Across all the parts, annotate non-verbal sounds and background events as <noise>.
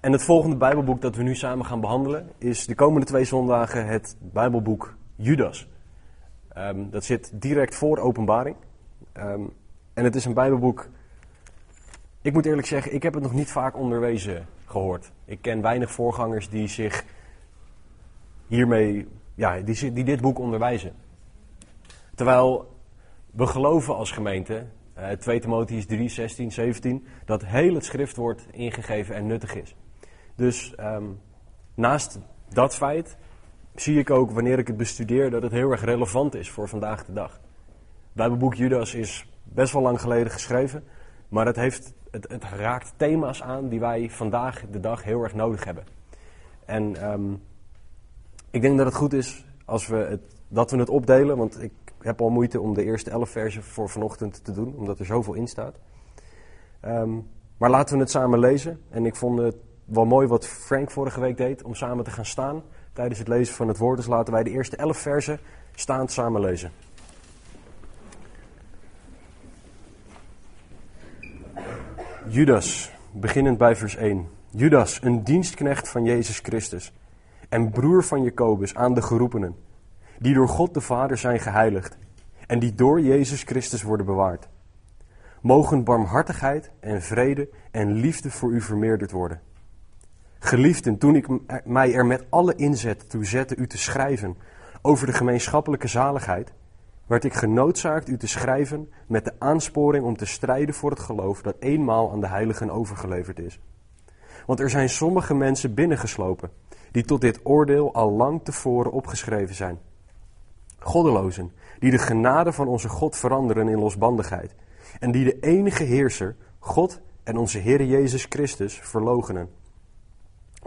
En het volgende Bijbelboek dat we nu samen gaan behandelen is de komende twee zondagen het Bijbelboek Judas. Ehm, dat zit direct voor Openbaring. Ehm, en het is een Bijbelboek. Ik moet eerlijk zeggen, ik heb het nog niet vaak onderwezen gehoord. Ik ken weinig voorgangers die zich hiermee, ja, die, dit boek onderwijzen. Terwijl we geloven als gemeente, uh, 2 Timotheüs 3, 16, 17, dat heel het schriftwoord ingegeven en nuttig is. Dus um, naast dat feit zie ik ook wanneer ik het bestudeer dat het heel erg relevant is voor vandaag de dag. Bijbelboek Judas is best wel lang geleden geschreven, maar het, heeft, het, het raakt thema's aan die wij vandaag de dag heel erg nodig hebben. En um, ik denk dat het goed is als we het, dat we het opdelen, want ik heb al moeite om de eerste elf versen voor vanochtend te doen, omdat er zoveel in staat. Um, maar laten we het samen lezen. En ik vond het wel mooi wat Frank vorige week deed, om samen te gaan staan tijdens het lezen van het woord. Dus laten wij de eerste elf versen staand samen lezen. Judas, beginnend bij vers 1. Judas, een dienstknecht van Jezus Christus en broer van Jacobus aan de geroepenen, die door God de Vader zijn geheiligd en die door Jezus Christus worden bewaard. Mogen barmhartigheid en vrede en liefde voor u vermeerderd worden. Geliefden, toen ik mij er met alle inzet toe zette u te schrijven over de gemeenschappelijke zaligheid, werd ik genoodzaakt u te schrijven met de aansporing om te strijden voor het geloof dat eenmaal aan de heiligen overgeleverd is. Want er zijn sommige mensen binnengeslopen die tot dit oordeel al lang tevoren opgeschreven zijn. Goddelozen, die de genade van onze God veranderen in losbandigheid en die de enige heerser, God en onze Heer Jezus Christus, verlogenen.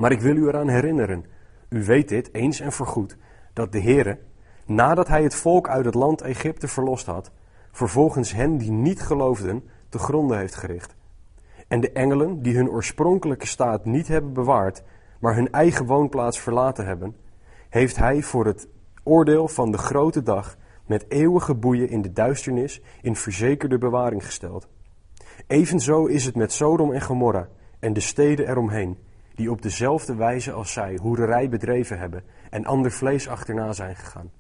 Maar ik wil u eraan herinneren, u weet dit eens en voorgoed, dat de Heere, nadat hij het volk uit het land Egypte verlost had, vervolgens hen die niet geloofden te gronden heeft gericht. En de engelen die hun oorspronkelijke staat niet hebben bewaard, maar hun eigen woonplaats verlaten hebben, heeft hij voor het oordeel van de grote dag met eeuwige boeien in de duisternis in verzekerde bewaring gesteld. Evenzo is het met Sodom en Gomorra en de steden eromheen, die op dezelfde wijze als zij hoererij bedreven hebben en ander vlees achterna zijn gegaan.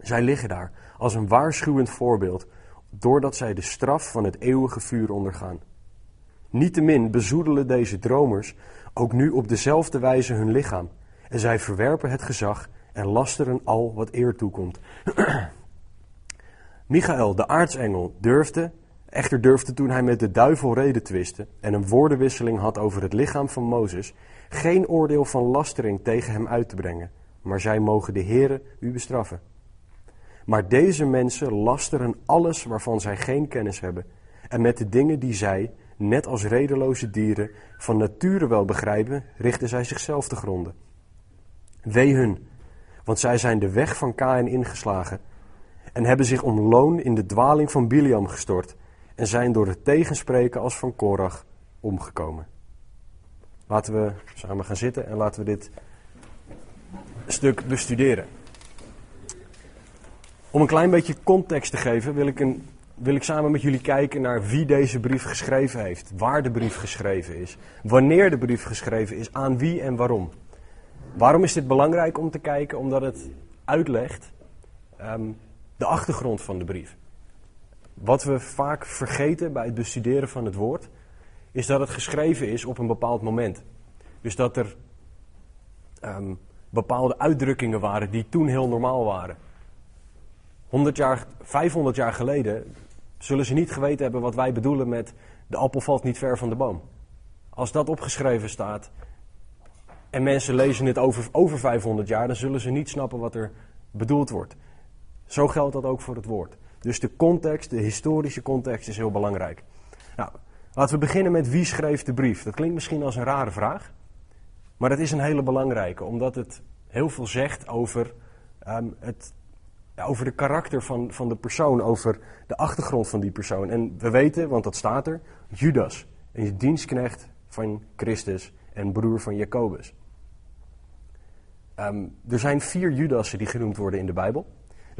Zij liggen daar als een waarschuwend voorbeeld, doordat zij de straf van het eeuwige vuur ondergaan. Niettemin bezoedelen deze dromers ook nu op dezelfde wijze hun lichaam, en zij verwerpen het gezag en lasteren al wat eer toekomt. <clears throat> Michael, de aartsengel, durfde, echter durfde toen hij met de duivel reden twiste en een woordenwisseling had over het lichaam van Mozes, geen oordeel van lastering tegen hem uit te brengen, maar zij mogen de Heere u bestraffen. Maar deze mensen lasteren alles waarvan zij geen kennis hebben, en met de dingen die zij, net als redeloze dieren, van nature wel begrijpen, richten zij zichzelf te gronden. Wee hun, want zij zijn de weg van Kain ingeslagen en hebben zich om loon in de dwaling van Biliam gestort en zijn door het tegenspreken als van Korach omgekomen. Laten we samen gaan zitten en laten we dit stuk bestuderen. Om een klein beetje context te geven wil ik, een, wil ik samen met jullie kijken naar wie deze brief geschreven heeft, waar de brief geschreven is, wanneer de brief geschreven is, aan wie en waarom. Waarom is dit belangrijk om te kijken? Omdat het uitlegt um, de achtergrond van de brief. Wat we vaak vergeten bij het bestuderen van het woord, is dat het geschreven is op een bepaald moment. Dus dat er um, bepaalde uitdrukkingen waren die toen heel normaal waren. 100 jaar, 500 jaar geleden zullen ze niet geweten hebben wat wij bedoelen met de appel valt niet ver van de boom. Als dat opgeschreven staat en mensen lezen het over, over 500 jaar, dan zullen ze niet snappen wat er bedoeld wordt. Zo geldt dat ook voor het woord. Dus de context, de historische context is heel belangrijk. Nou, laten we beginnen met wie schreef de brief. Dat klinkt misschien als een rare vraag, maar dat is een hele belangrijke, omdat het heel veel zegt over, um, het, over de karakter van, van de persoon, over de achtergrond van die persoon. En we weten, want dat staat er, Judas, een dienstknecht van Christus en broer van Jacobus. Um, er zijn vier Judassen die genoemd worden in de Bijbel.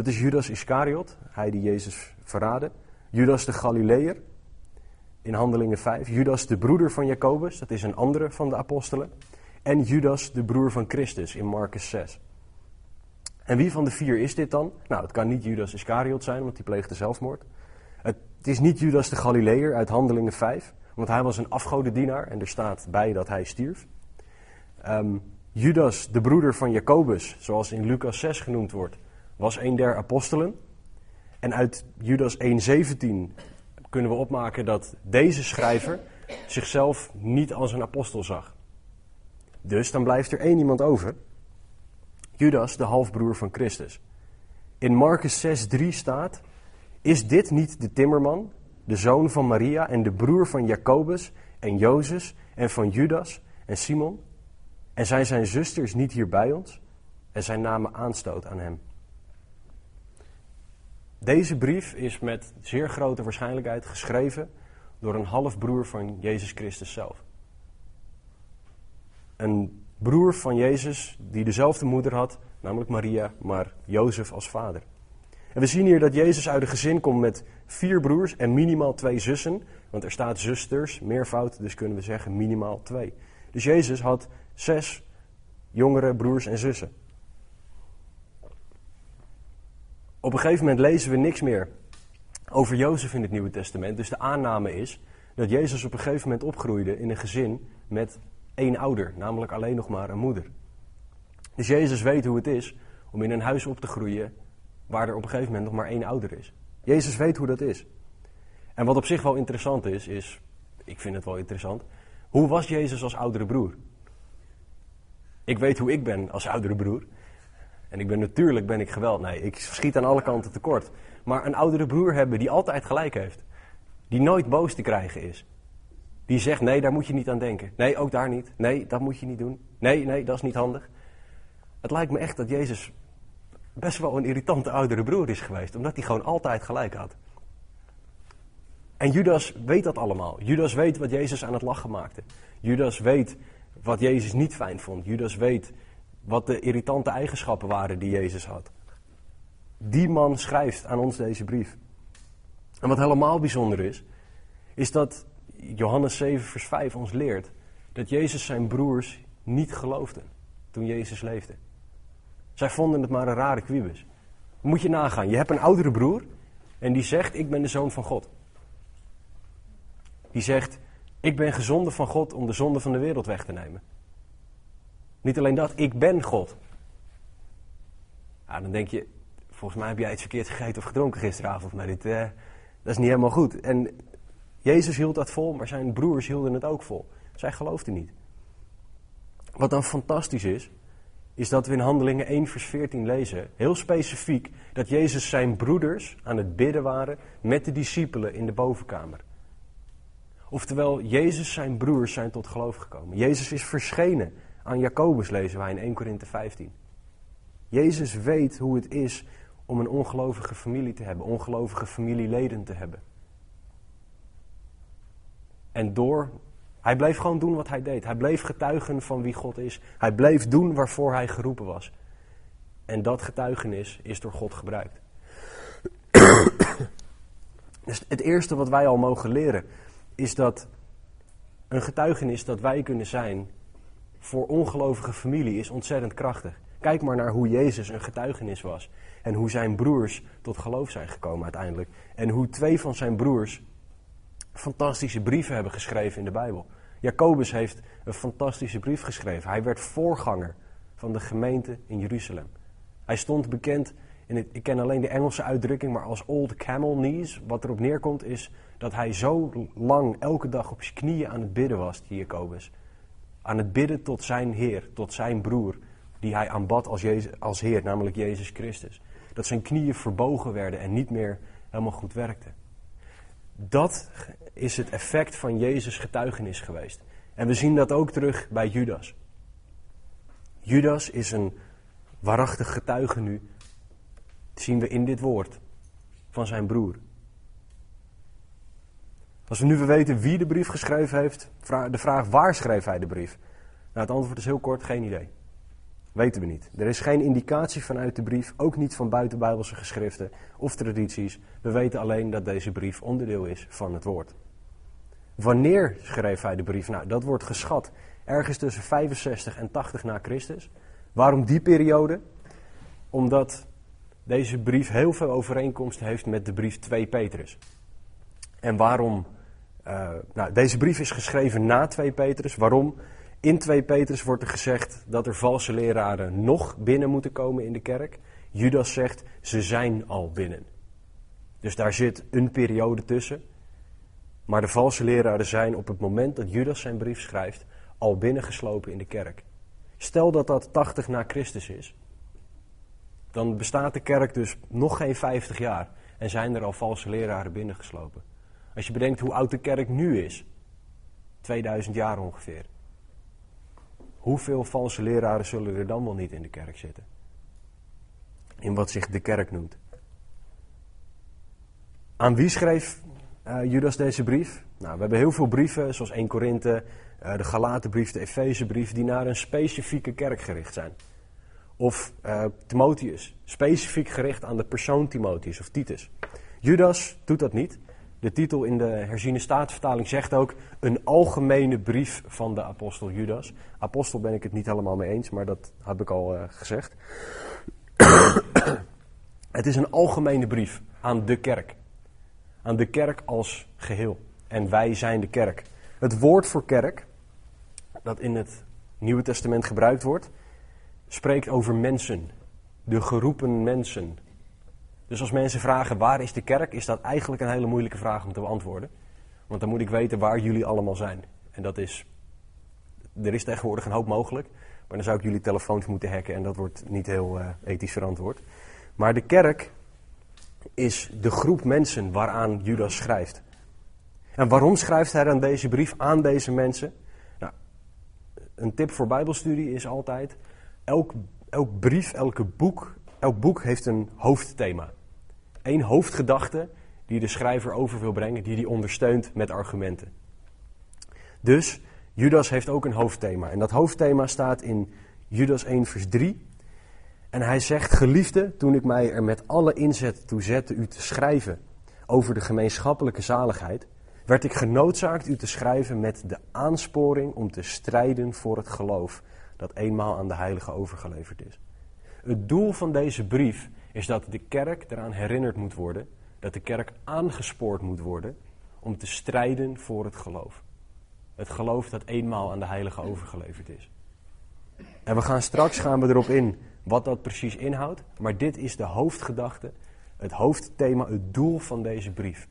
Dat is Judas Iscariot, hij die Jezus verraadde. Judas de Galileër. in Handelingen 5. Judas, de broeder van Jacobus, dat is een andere van de apostelen. En Judas, de broer van Christus, in Marcus 6. En wie van de vier is dit dan? Nou, het kan niet Judas Iscariot zijn, want die pleegde zelfmoord. Het is niet Judas de Galileër uit Handelingen 5, want hij was een afgodendienaar en er staat bij dat hij stierf. Ehm, Judas, de broeder van Jacobus, zoals in Lucas 6 genoemd wordt, was een der apostelen. En uit Judas 1:17 kunnen we opmaken dat deze schrijver zichzelf niet als een apostel zag. Dus dan blijft er één iemand over. Judas, de halfbroer van Christus. In Marcus 6:3 staat: Is dit niet de timmerman, de zoon van Maria en de broer van Jacobus en Jozef en van Judas en Simon? En zijn zijn zusters niet hier bij ons? En zijn namen aanstoot aan hem. Deze brief is met zeer grote waarschijnlijkheid geschreven door een halfbroer van Jezus Christus zelf. Een broer van Jezus die dezelfde moeder had, namelijk Maria, maar Jozef als vader. En we zien hier dat Jezus uit een gezin komt met vier broers en minimaal twee zussen. Want er staat zusters, meervoud, dus kunnen we zeggen minimaal twee. Dus Jezus had zes jongere broers en zussen. Op een gegeven moment lezen we niks meer over Jozef in het Nieuwe Testament. Dus de aanname is dat Jezus op een gegeven moment opgroeide in een gezin met één ouder, namelijk alleen nog maar een moeder. Dus Jezus weet hoe het is om in een huis op te groeien waar er op een gegeven moment nog maar één ouder is. Jezus weet hoe dat is. En wat op zich wel interessant is, is, ik vind het wel interessant, hoe was Jezus als oudere broer? Ik weet hoe ik ben als oudere broer. En ik ben natuurlijk ben ik geweld. Nee, ik schiet aan alle kanten tekort. Maar een oudere broer hebben die altijd gelijk heeft. Die nooit boos te krijgen is. Die zegt, nee, daar moet je niet aan denken. Nee, ook daar niet. Nee, dat moet je niet doen. Nee, nee, dat is niet handig. Het lijkt me echt dat Jezus best wel een irritante oudere broer is geweest. Omdat hij gewoon altijd gelijk had. En Judas weet dat allemaal. Judas weet wat Jezus aan het lachen maakte. Judas weet wat Jezus niet fijn vond. Judas weet wat de irritante eigenschappen waren die Jezus had. Die man schrijft aan ons deze brief. En wat helemaal bijzonder is, is dat Johannes 7, vers 5 ons leert dat Jezus zijn broers niet geloofde toen Jezus leefde. Zij vonden het maar een rare kwibus. Moet je nagaan, je hebt een oudere broer en die zegt, ik ben de zoon van God. Die zegt, ik ben gezonden van God om de zonde van de wereld weg te nemen. Niet alleen dat, ik ben God. Ja, dan denk je, volgens mij heb jij iets verkeerd gegeten of gedronken gisteravond. Maar dit, uh, dat is niet helemaal goed. En Jezus hield dat vol, maar zijn broers hielden het ook vol. Zij geloofden niet. Wat dan fantastisch is, is dat we in Handelingen 1 vers 14 lezen, heel specifiek, dat Jezus zijn broeders aan het bidden waren met de discipelen in de bovenkamer. Oftewel, Jezus zijn broers zijn tot geloof gekomen. Jezus is verschenen aan Jacobus, lezen wij in 1 Korinthe 15. Jezus weet hoe het is om een ongelovige familie te hebben, ongelovige familieleden te hebben. En door, hij bleef gewoon doen wat hij deed. Hij bleef getuigen van wie God is. Hij bleef doen waarvoor hij geroepen was. En dat getuigenis is door God gebruikt. <coughs> dus het eerste wat wij al mogen leren is dat een getuigenis dat wij kunnen zijn voor ongelovige familie is ontzettend krachtig. Kijk maar naar hoe Jezus een getuigenis was. En hoe zijn broers tot geloof zijn gekomen uiteindelijk. En hoe twee van zijn broers fantastische brieven hebben geschreven in de Bijbel. Jacobus heeft een fantastische brief geschreven. Hij werd voorganger van de gemeente in Jeruzalem. Hij stond bekend, in het, ik ken alleen de Engelse uitdrukking, maar als old camel knees. Wat erop neerkomt is dat hij zo lang elke dag op zijn knieën aan het bidden was, die Jacobus. Aan het bidden tot zijn Heer, tot zijn broer, die hij aanbad als, Jezus, als Heer, namelijk Jezus Christus. Dat zijn knieën verbogen werden en niet meer helemaal goed werkten. Dat is het effect van Jezus' getuigenis geweest. En we zien dat ook terug bij Judas. Judas is een waarachtig getuige nu. Zien we in dit woord van zijn broer. Als we nu weten wie de brief geschreven heeft, de vraag waar schreef hij de brief? Nou, het antwoord is heel kort, geen idee. Weten we niet. Er is geen indicatie vanuit de brief, ook niet van buitenbijbelse geschriften of tradities. We weten alleen dat deze brief onderdeel is van het woord. Wanneer schreef hij de brief? Nou, dat wordt geschat ergens tussen 65 en 80 na Christus. Waarom die periode? Omdat deze brief heel veel overeenkomst heeft met de brief 2 Petrus. En waarom? Uh, nou, deze brief is geschreven na 2 Petrus. Waarom? In 2 Petrus wordt er gezegd dat er valse leraren nog binnen moeten komen in de kerk. Judas zegt, ze zijn al binnen. Dus daar zit een periode tussen. Maar de valse leraren zijn op het moment dat Judas zijn brief schrijft al binnengeslopen in de kerk. Stel dat dat 80 na Christus is. Dan bestaat de kerk dus nog geen 50 jaar en zijn er al valse leraren binnengeslopen. Als je bedenkt hoe oud de kerk nu is, 2000 jaar ongeveer. Hoeveel valse leraren zullen er dan wel niet in de kerk zitten? In wat zich de kerk noemt. Aan wie schreef uh, Judas deze brief? Nou, we hebben heel veel brieven, zoals 1 Korinthe, uh, de Galatenbrief, de Efezebrief, die naar een specifieke kerk gericht zijn. Of uh, Timotheus, specifiek gericht aan de persoon Timotheus of Titus. Judas doet dat niet. De titel in de herziene staatsvertaling zegt ook een algemene brief van de apostel Judas. Apostel ben ik het niet helemaal mee eens, maar dat heb ik al uh, gezegd. <coughs> het is een algemene brief aan de kerk. Aan de kerk als geheel. En wij zijn de kerk. Het woord voor kerk, dat in het Nieuwe Testament gebruikt wordt, spreekt over mensen. De geroepen mensen. Dus als mensen vragen waar is de kerk, is dat eigenlijk een hele moeilijke vraag om te beantwoorden. Want dan moet ik weten waar jullie allemaal zijn. En dat is. Er is tegenwoordig een hoop mogelijk. Maar dan zou ik jullie telefoons moeten hacken en dat wordt niet heel uh, ethisch verantwoord. Maar de kerk is de groep mensen waaraan Judas schrijft. En waarom schrijft hij dan deze brief aan deze mensen? Nou, een tip voor Bijbelstudie is altijd: elk, elk brief, elke boek, elk boek heeft een hoofdthema. Eén hoofdgedachte die de schrijver over wil brengen, die hij ondersteunt met argumenten. Dus Judas heeft ook een hoofdthema. En dat hoofdthema staat in Judas 1, vers 3. En hij zegt: Geliefde, toen ik mij er met alle inzet toe zette u te schrijven over de gemeenschappelijke zaligheid, werd ik genoodzaakt u te schrijven met de aansporing om te strijden voor het geloof dat eenmaal aan de heilige overgeleverd is. Het doel van deze brief is dat de kerk eraan herinnerd moet worden, dat de kerk aangespoord moet worden om te strijden voor het geloof. Het geloof dat eenmaal aan de heilige overgeleverd is. En we gaan straks gaan we erop in wat dat precies inhoudt, maar dit is de hoofdgedachte, het hoofdthema, het doel van deze brief.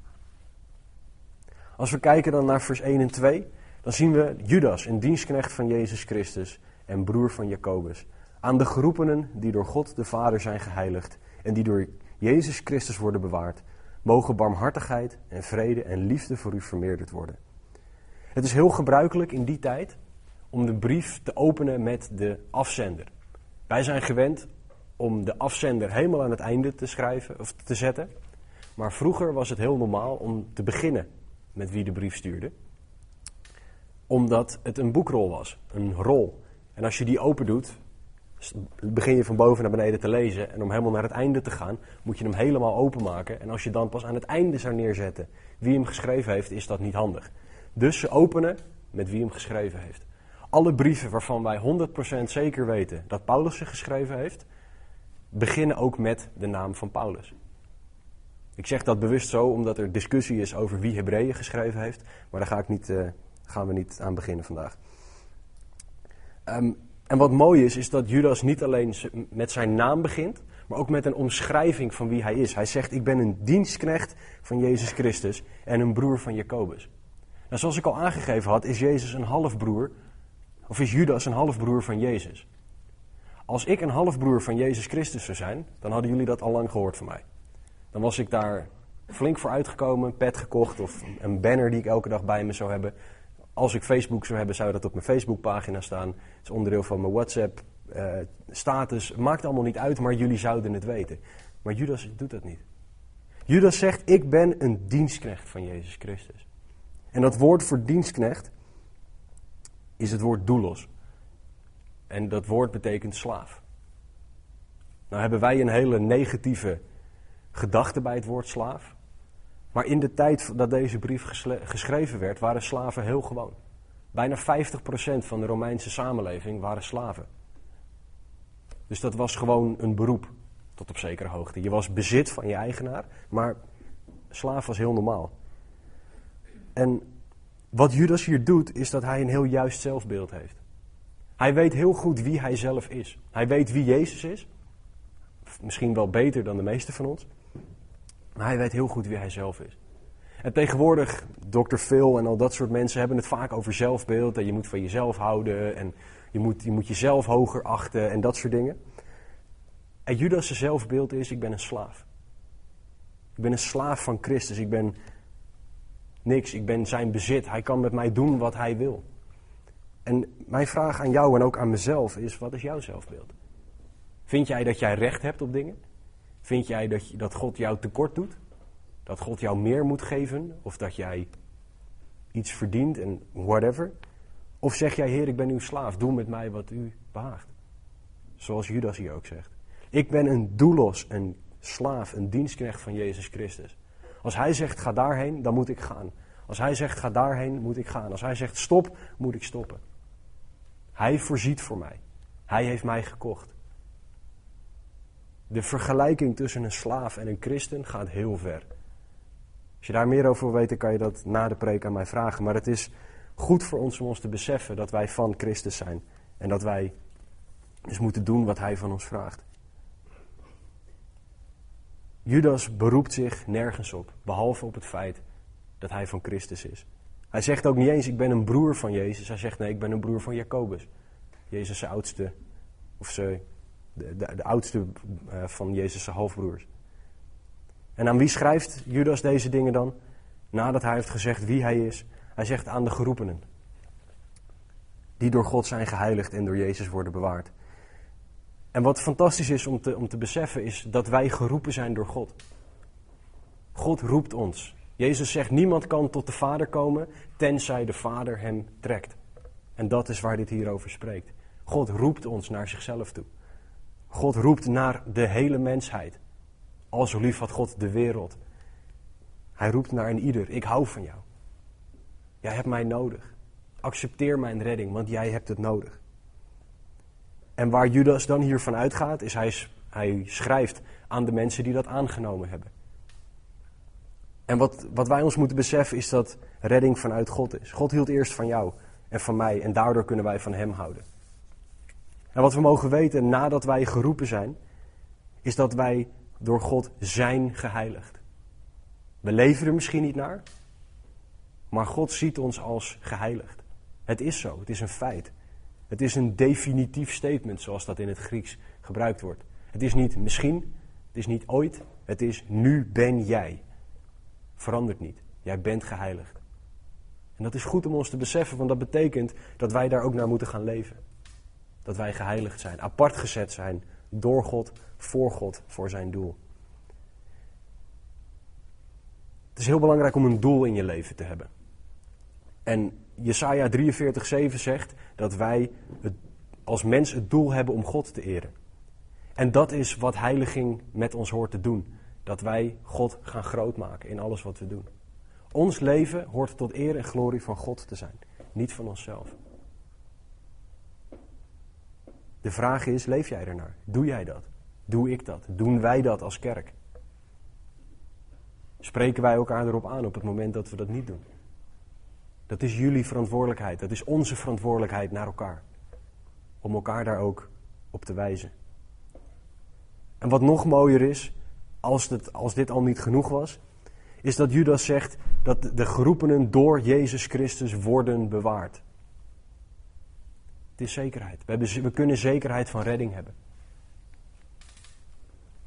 Als we kijken dan naar vers 1 en 2, dan zien we Judas, een dienstknecht van Jezus Christus en broer van Jacobus. Aan de geroepenen die door God de Vader zijn geheiligd en die door Jezus Christus worden bewaard, mogen barmhartigheid en vrede en liefde voor u vermeerderd worden. Het is heel gebruikelijk in die tijd om de brief te openen met de afzender. Wij zijn gewend om de afzender helemaal aan het einde te schrijven of te zetten. Maar vroeger was het heel normaal om te beginnen met wie de brief stuurde. Omdat het een boekrol was, een rol. En als je die open doet, begin je van boven naar beneden te lezen. En om helemaal naar het einde te gaan, moet je hem helemaal openmaken. En als je dan pas aan het einde zou neerzetten wie hem geschreven heeft, is dat niet handig. Dus ze openen met wie hem geschreven heeft. Alle brieven waarvan wij 100% zeker weten dat Paulus ze geschreven heeft, beginnen ook met de naam van Paulus. Ik zeg dat bewust zo omdat er discussie is over wie Hebreeën geschreven heeft. Maar daar ga ik niet, uh, gaan we niet aan beginnen vandaag. Um, en wat mooi is, is dat Judas niet alleen met zijn naam begint, maar ook met een omschrijving van wie hij is. Hij zegt: Ik ben een dienstknecht van Jezus Christus en een broer van Jacobus. Nou, zoals ik al aangegeven had, is Jezus een halfbroer, of is Judas een halfbroer van Jezus. Als ik een halfbroer van Jezus Christus zou zijn, dan hadden jullie dat al lang gehoord van mij. Dan was ik daar flink voor uitgekomen, een pet gekocht of een banner die ik elke dag bij me zou hebben. Als ik Facebook zou hebben, zou dat op mijn Facebookpagina staan. Het is onderdeel van mijn WhatsApp uh, status. Maakt allemaal niet uit, maar jullie zouden het weten. Maar Judas doet dat niet. Judas zegt: Ik ben een dienstknecht van Jezus Christus. En dat woord voor dienstknecht is het woord doulos. En dat woord betekent slaaf. Nou hebben wij een hele negatieve gedachte bij het woord slaaf. Maar in de tijd dat deze brief geschreven werd, waren slaven heel gewoon. Bijna 50% van de Romeinse samenleving waren slaven. Dus dat was gewoon een beroep, tot op zekere hoogte. Je was bezit van je eigenaar, maar slaaf was heel normaal. En wat Judas hier doet, is dat hij een heel juist zelfbeeld heeft. Hij weet heel goed wie hij zelf is. Hij weet wie Jezus is. Misschien wel beter dan de meeste van ons. Maar hij weet heel goed wie hij zelf is. En tegenwoordig, Dr. Phil en al dat soort mensen hebben het vaak over zelfbeeld. En je moet van jezelf houden en je moet, je moet jezelf hoger achten en dat soort dingen. En Judas' zelfbeeld is, ik ben een slaaf. Ik ben een slaaf van Christus. Ik ben niks. Ik ben zijn bezit. Hij kan met mij doen wat hij wil. En mijn vraag aan jou en ook aan mezelf is: wat is jouw zelfbeeld? Vind jij dat jij recht hebt op dingen? Vind jij dat, dat God jou tekort doet? Dat God jou meer moet geven? Of dat jij iets verdient en whatever? Of zeg jij, Heer, ik ben uw slaaf, doe met mij wat u behaagt? Zoals Judas hier ook zegt. Ik ben een doelos, een slaaf, een dienstknecht van Jezus Christus. Als hij zegt, ga daarheen, dan moet ik gaan. Als hij zegt, ga daarheen, moet ik gaan. Als hij zegt, stop, moet ik stoppen. Hij voorziet voor mij. Hij heeft mij gekocht. De vergelijking tussen een slaaf en een christen gaat heel ver. Als je daar meer over wil weten, kan je dat na de preek aan mij vragen. Maar het is goed voor ons om ons te beseffen dat wij van Christus zijn. En dat wij dus moeten doen wat Hij van ons vraagt. Judas beroept zich nergens op, behalve op het feit dat hij van Christus is. Hij zegt ook niet eens, ik ben een broer van Jezus. Hij zegt, nee, ik ben een broer van Jacobus. Jezus' oudste, of ze, de, de, oudste uh, van Jezus' halfbroers. En aan wie schrijft Judas deze dingen dan? Nadat hij heeft gezegd wie hij is. Hij zegt aan de geroepenen. Die door God zijn geheiligd en door Jezus worden bewaard. En wat fantastisch is om te, om te beseffen, is dat wij geroepen zijn door God. God roept ons. Jezus zegt: Niemand kan tot de Vader komen tenzij de Vader hem trekt. En dat is waar dit hier over spreekt. God roept ons naar zichzelf toe. God roept naar de hele mensheid. Al zo lief had God de wereld. Hij roept naar een ieder: Ik hou van jou. Jij hebt mij nodig. Accepteer mijn redding, want jij hebt het nodig. En waar Judas dan hiervan uitgaat, is hij, hij schrijft aan de mensen die dat aangenomen hebben. En wat, wat wij ons moeten beseffen is dat redding vanuit God is. God hield eerst van jou en van mij en daardoor kunnen wij van Hem houden. En wat we mogen weten nadat wij geroepen zijn, is dat wij door God zijn geheiligd. We leven er misschien niet naar, maar God ziet ons als geheiligd. Het is zo, het is een feit. Het is een definitief statement, zoals dat in het Grieks gebruikt wordt. Het is niet misschien, het is niet ooit, het is nu ben jij. Verandert niet. Jij bent geheiligd. En dat is goed om ons te beseffen, want dat betekent dat wij daar ook naar moeten gaan leven. Dat wij geheiligd zijn, apart gezet zijn door God, voor God, voor zijn doel. Het is heel belangrijk om een doel in je leven te hebben. En Jesaja 43:7 zegt dat wij als mens het doel hebben om God te eren. En dat is wat heiliging met ons hoort te doen. Dat wij God gaan grootmaken in alles wat we doen. Ons leven hoort tot eer en glorie van God te zijn, niet van onszelf. De vraag is, leef jij ernaar? Doe jij dat? Doe ik dat? Doen wij dat als kerk? Spreken wij elkaar erop aan op het moment dat we dat niet doen? Dat is jullie verantwoordelijkheid. Dat is onze verantwoordelijkheid naar elkaar. Om elkaar daar ook op te wijzen. En wat nog mooier is, als, het, als dit al niet genoeg was, is dat Judas zegt dat de geroepenen door Jezus Christus worden bewaard. Het is zekerheid. We, hebben, we kunnen zekerheid van redding hebben.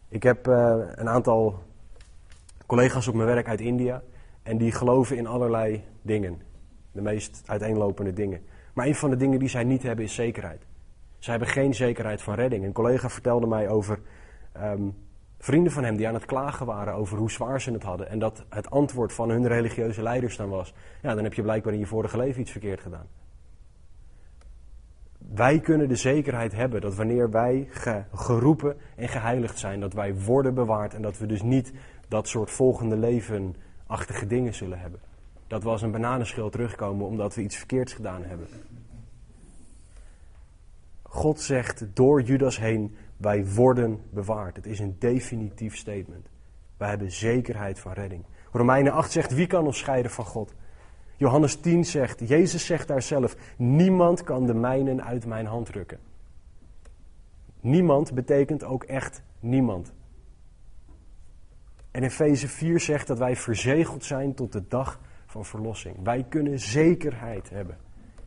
Ik heb uh, een aantal collega's op mijn werk uit India en die geloven in allerlei dingen de meest uiteenlopende dingen. Maar een van de dingen die zij niet hebben is zekerheid. Zij hebben geen zekerheid van redding. Een collega vertelde mij over ehm, vrienden van hem die aan het klagen waren over hoe zwaar ze het hadden. En dat het antwoord van hun religieuze leiders dan was: ja, dan heb je blijkbaar in je vorige leven iets verkeerd gedaan. Wij kunnen de zekerheid hebben dat wanneer wij geroepen en geheiligd zijn, dat wij worden bewaard en dat we dus niet dat soort volgende leven achtige dingen zullen hebben. Dat we als een bananenschil terugkomen omdat we iets verkeerds gedaan hebben. God zegt door Judas heen, wij worden bewaard. Het is een definitief statement. Wij hebben zekerheid van redding. Romeinen 8 zegt, wie kan ons scheiden van God? Johannes 10 zegt, Jezus zegt daar zelf, niemand kan de mijnen uit mijn hand rukken. Niemand betekent ook echt niemand. En Efeze 4 zegt dat wij verzegeld zijn tot de dag van verlossing. Wij kunnen zekerheid hebben.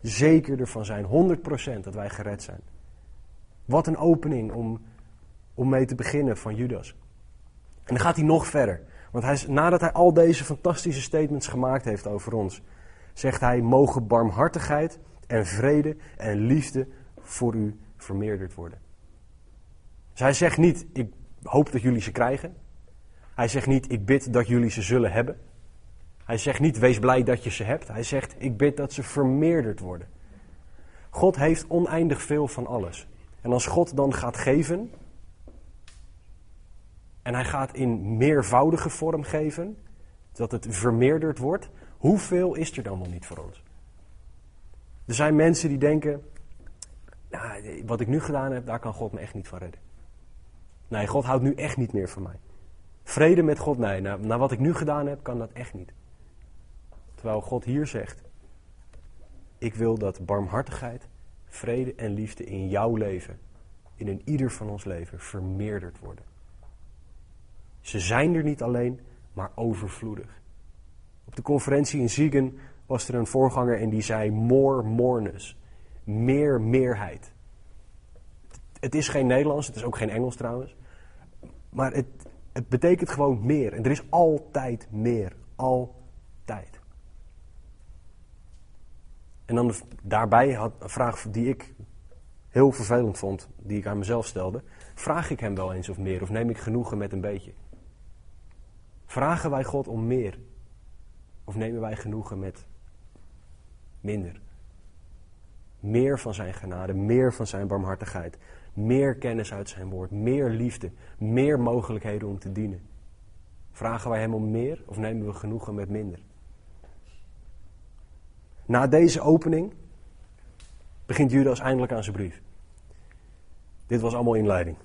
Zeker ervan zijn, 100% dat wij gered zijn. Wat een opening om, om mee te beginnen van Judas. En dan gaat hij nog verder. Want hij, nadat hij al deze fantastische statements gemaakt heeft over ons, zegt hij: Mogen barmhartigheid en vrede en liefde voor u vermeerderd worden. Dus hij zegt niet: Ik hoop dat jullie ze krijgen. Hij zegt niet: Ik bid dat jullie ze zullen hebben. Hij zegt niet: Wees blij dat je ze hebt. Hij zegt: Ik bid dat ze vermeerderd worden. God heeft oneindig veel van alles. En als God dan gaat geven, en hij gaat in meervoudige vorm geven, dat het vermeerderd wordt, hoeveel is er dan wel niet voor ons? Er zijn mensen die denken, nou, wat ik nu gedaan heb, daar kan God me echt niet van redden. Nee, God houdt nu echt niet meer van mij. Vrede met God, nee, na, na wat ik nu gedaan heb, kan dat echt niet. Terwijl God hier zegt, ik wil dat barmhartigheid, vrede en liefde in jouw leven, in een ieder van ons leven, vermeerderd worden. Ze zijn er niet alleen, maar overvloedig. Op de conferentie in Ziegen was er een voorganger en die zei more moreness. Meer meerheid. Het is geen Nederlands, het is ook geen Engels trouwens. Maar het, het betekent gewoon meer. En er is altijd meer. Altijd. En dan daarbij had een vraag die ik heel vervelend vond, die ik aan mezelf stelde. Vraag ik hem wel eens of meer, of neem ik genoegen met een beetje? Vragen wij God om meer? Of nemen wij genoegen met minder? Meer van zijn genade, meer van zijn barmhartigheid, meer kennis uit zijn woord, meer liefde, meer mogelijkheden om te dienen. Vragen wij hem om meer of nemen we genoegen met minder? Na deze opening begint Judas eindelijk aan zijn brief. Dit was allemaal inleiding.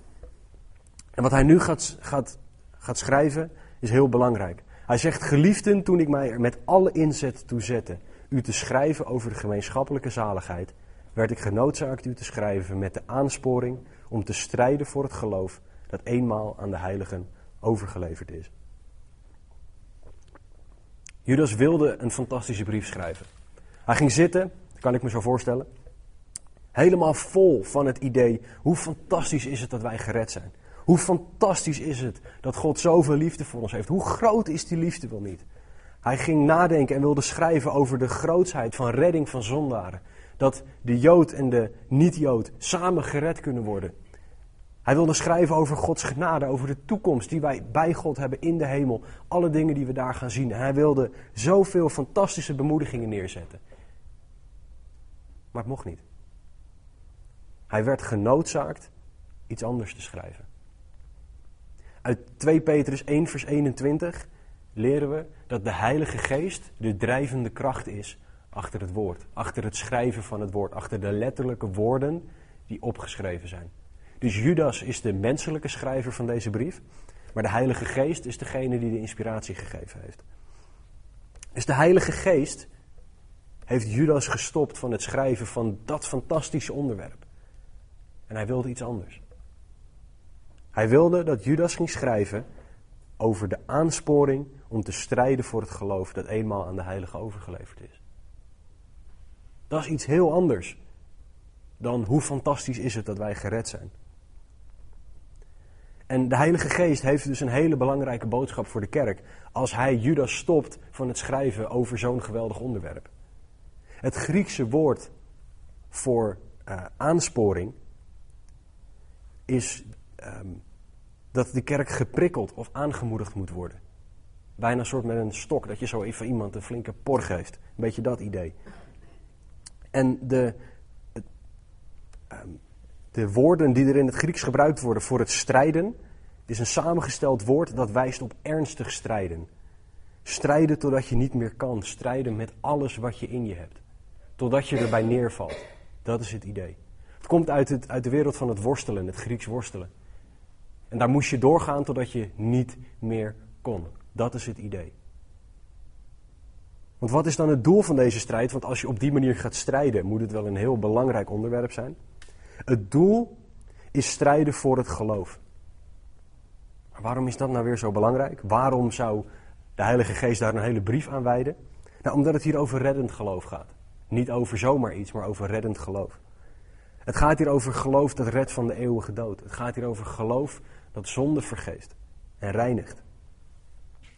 En wat hij nu gaat, gaat, gaat schrijven is heel belangrijk. Hij zegt, geliefden, toen ik mij er met alle inzet toe zette u te schrijven over de gemeenschappelijke zaligheid, werd ik genoodzaakt u te schrijven met de aansporing om te strijden voor het geloof dat eenmaal aan de heiligen overgeleverd is. Judas wilde een fantastische brief schrijven. Hij ging zitten, kan ik me zo voorstellen, helemaal vol van het idee hoe fantastisch is het dat wij gered zijn. Hoe fantastisch is het dat God zoveel liefde voor ons heeft. Hoe groot is die liefde wel niet? Hij ging nadenken en wilde schrijven over de grootsheid van redding van zondaren. Dat de Jood en de niet-Jood samen gered kunnen worden. Hij wilde schrijven over Gods genade, over de toekomst die wij bij God hebben in de hemel. Alle dingen die we daar gaan zien. En hij wilde zoveel fantastische bemoedigingen neerzetten. Maar het mocht niet. Hij werd genoodzaakt iets anders te schrijven. Uit 2 Petrus 1, vers 21 leren we dat de Heilige Geest de drijvende kracht is achter het woord, achter het schrijven van het woord, achter de letterlijke woorden die opgeschreven zijn. Dus Judas is de menselijke schrijver van deze brief, maar de Heilige Geest is degene die de inspiratie gegeven heeft. Dus de Heilige Geest heeft Judas gestopt van het schrijven van dat fantastische onderwerp. En hij wilde iets anders. Hij wilde dat Judas ging schrijven over de aansporing om te strijden voor het geloof dat eenmaal aan de heilige overgeleverd is. Dat is iets heel anders dan hoe fantastisch is het dat wij gered zijn. En de Heilige Geest heeft dus een hele belangrijke boodschap voor de kerk als hij Judas stopt van het schrijven over zo'n geweldig onderwerp. Het Griekse woord voor uh, aansporing is um, dat de kerk geprikkeld of aangemoedigd moet worden. Bijna een soort met een stok, dat je zo even iemand een flinke por geeft. Een beetje dat idee. En de, ehm, de woorden die er in het Grieks gebruikt worden voor het strijden, is een samengesteld woord dat wijst op ernstig strijden. Strijden totdat je niet meer kan. Strijden met alles wat je in je hebt. Totdat je erbij neervalt. Dat is het idee. Het komt uit, het, uit de wereld van het worstelen, het Grieks worstelen. En daar moest je doorgaan totdat je niet meer kon. Dat is het idee. Want wat is dan het doel van deze strijd? Want als je op die manier gaat strijden, moet het wel een heel belangrijk onderwerp zijn. Het doel is strijden voor het geloof. Maar waarom is dat nou weer zo belangrijk? Waarom zou de Heilige Geest daar een hele brief aan wijden? Nou, omdat het hier over reddend geloof gaat. Niet over zomaar iets, maar over reddend geloof. Het gaat hier over geloof dat redt van de eeuwige dood. Het gaat hier over geloof dat zonde vergeest en reinigt.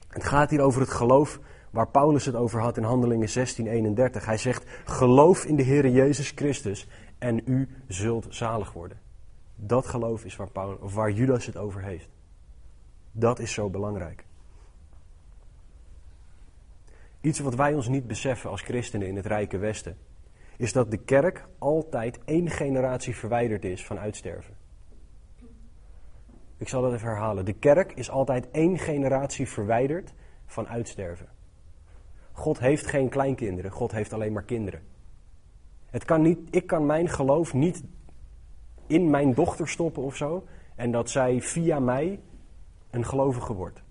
Het gaat hier over het geloof waar Paulus het over had in Handelingen 16:31. Hij zegt: "Geloof in de Heer Jezus Christus en u zult zalig worden." Dat geloof is waar, Paulus, of waar Judas het over heeft. Dat is zo belangrijk. Iets wat wij ons niet beseffen als christenen in het rijke Westen, is dat de kerk altijd één generatie verwijderd is van uitsterven. Ik zal dat even herhalen. De kerk is altijd één generatie verwijderd van uitsterven. God heeft geen kleinkinderen, God heeft alleen maar kinderen. Het kan niet, ik kan mijn geloof niet in mijn dochter stoppen of zo en dat zij via mij een gelovige wordt.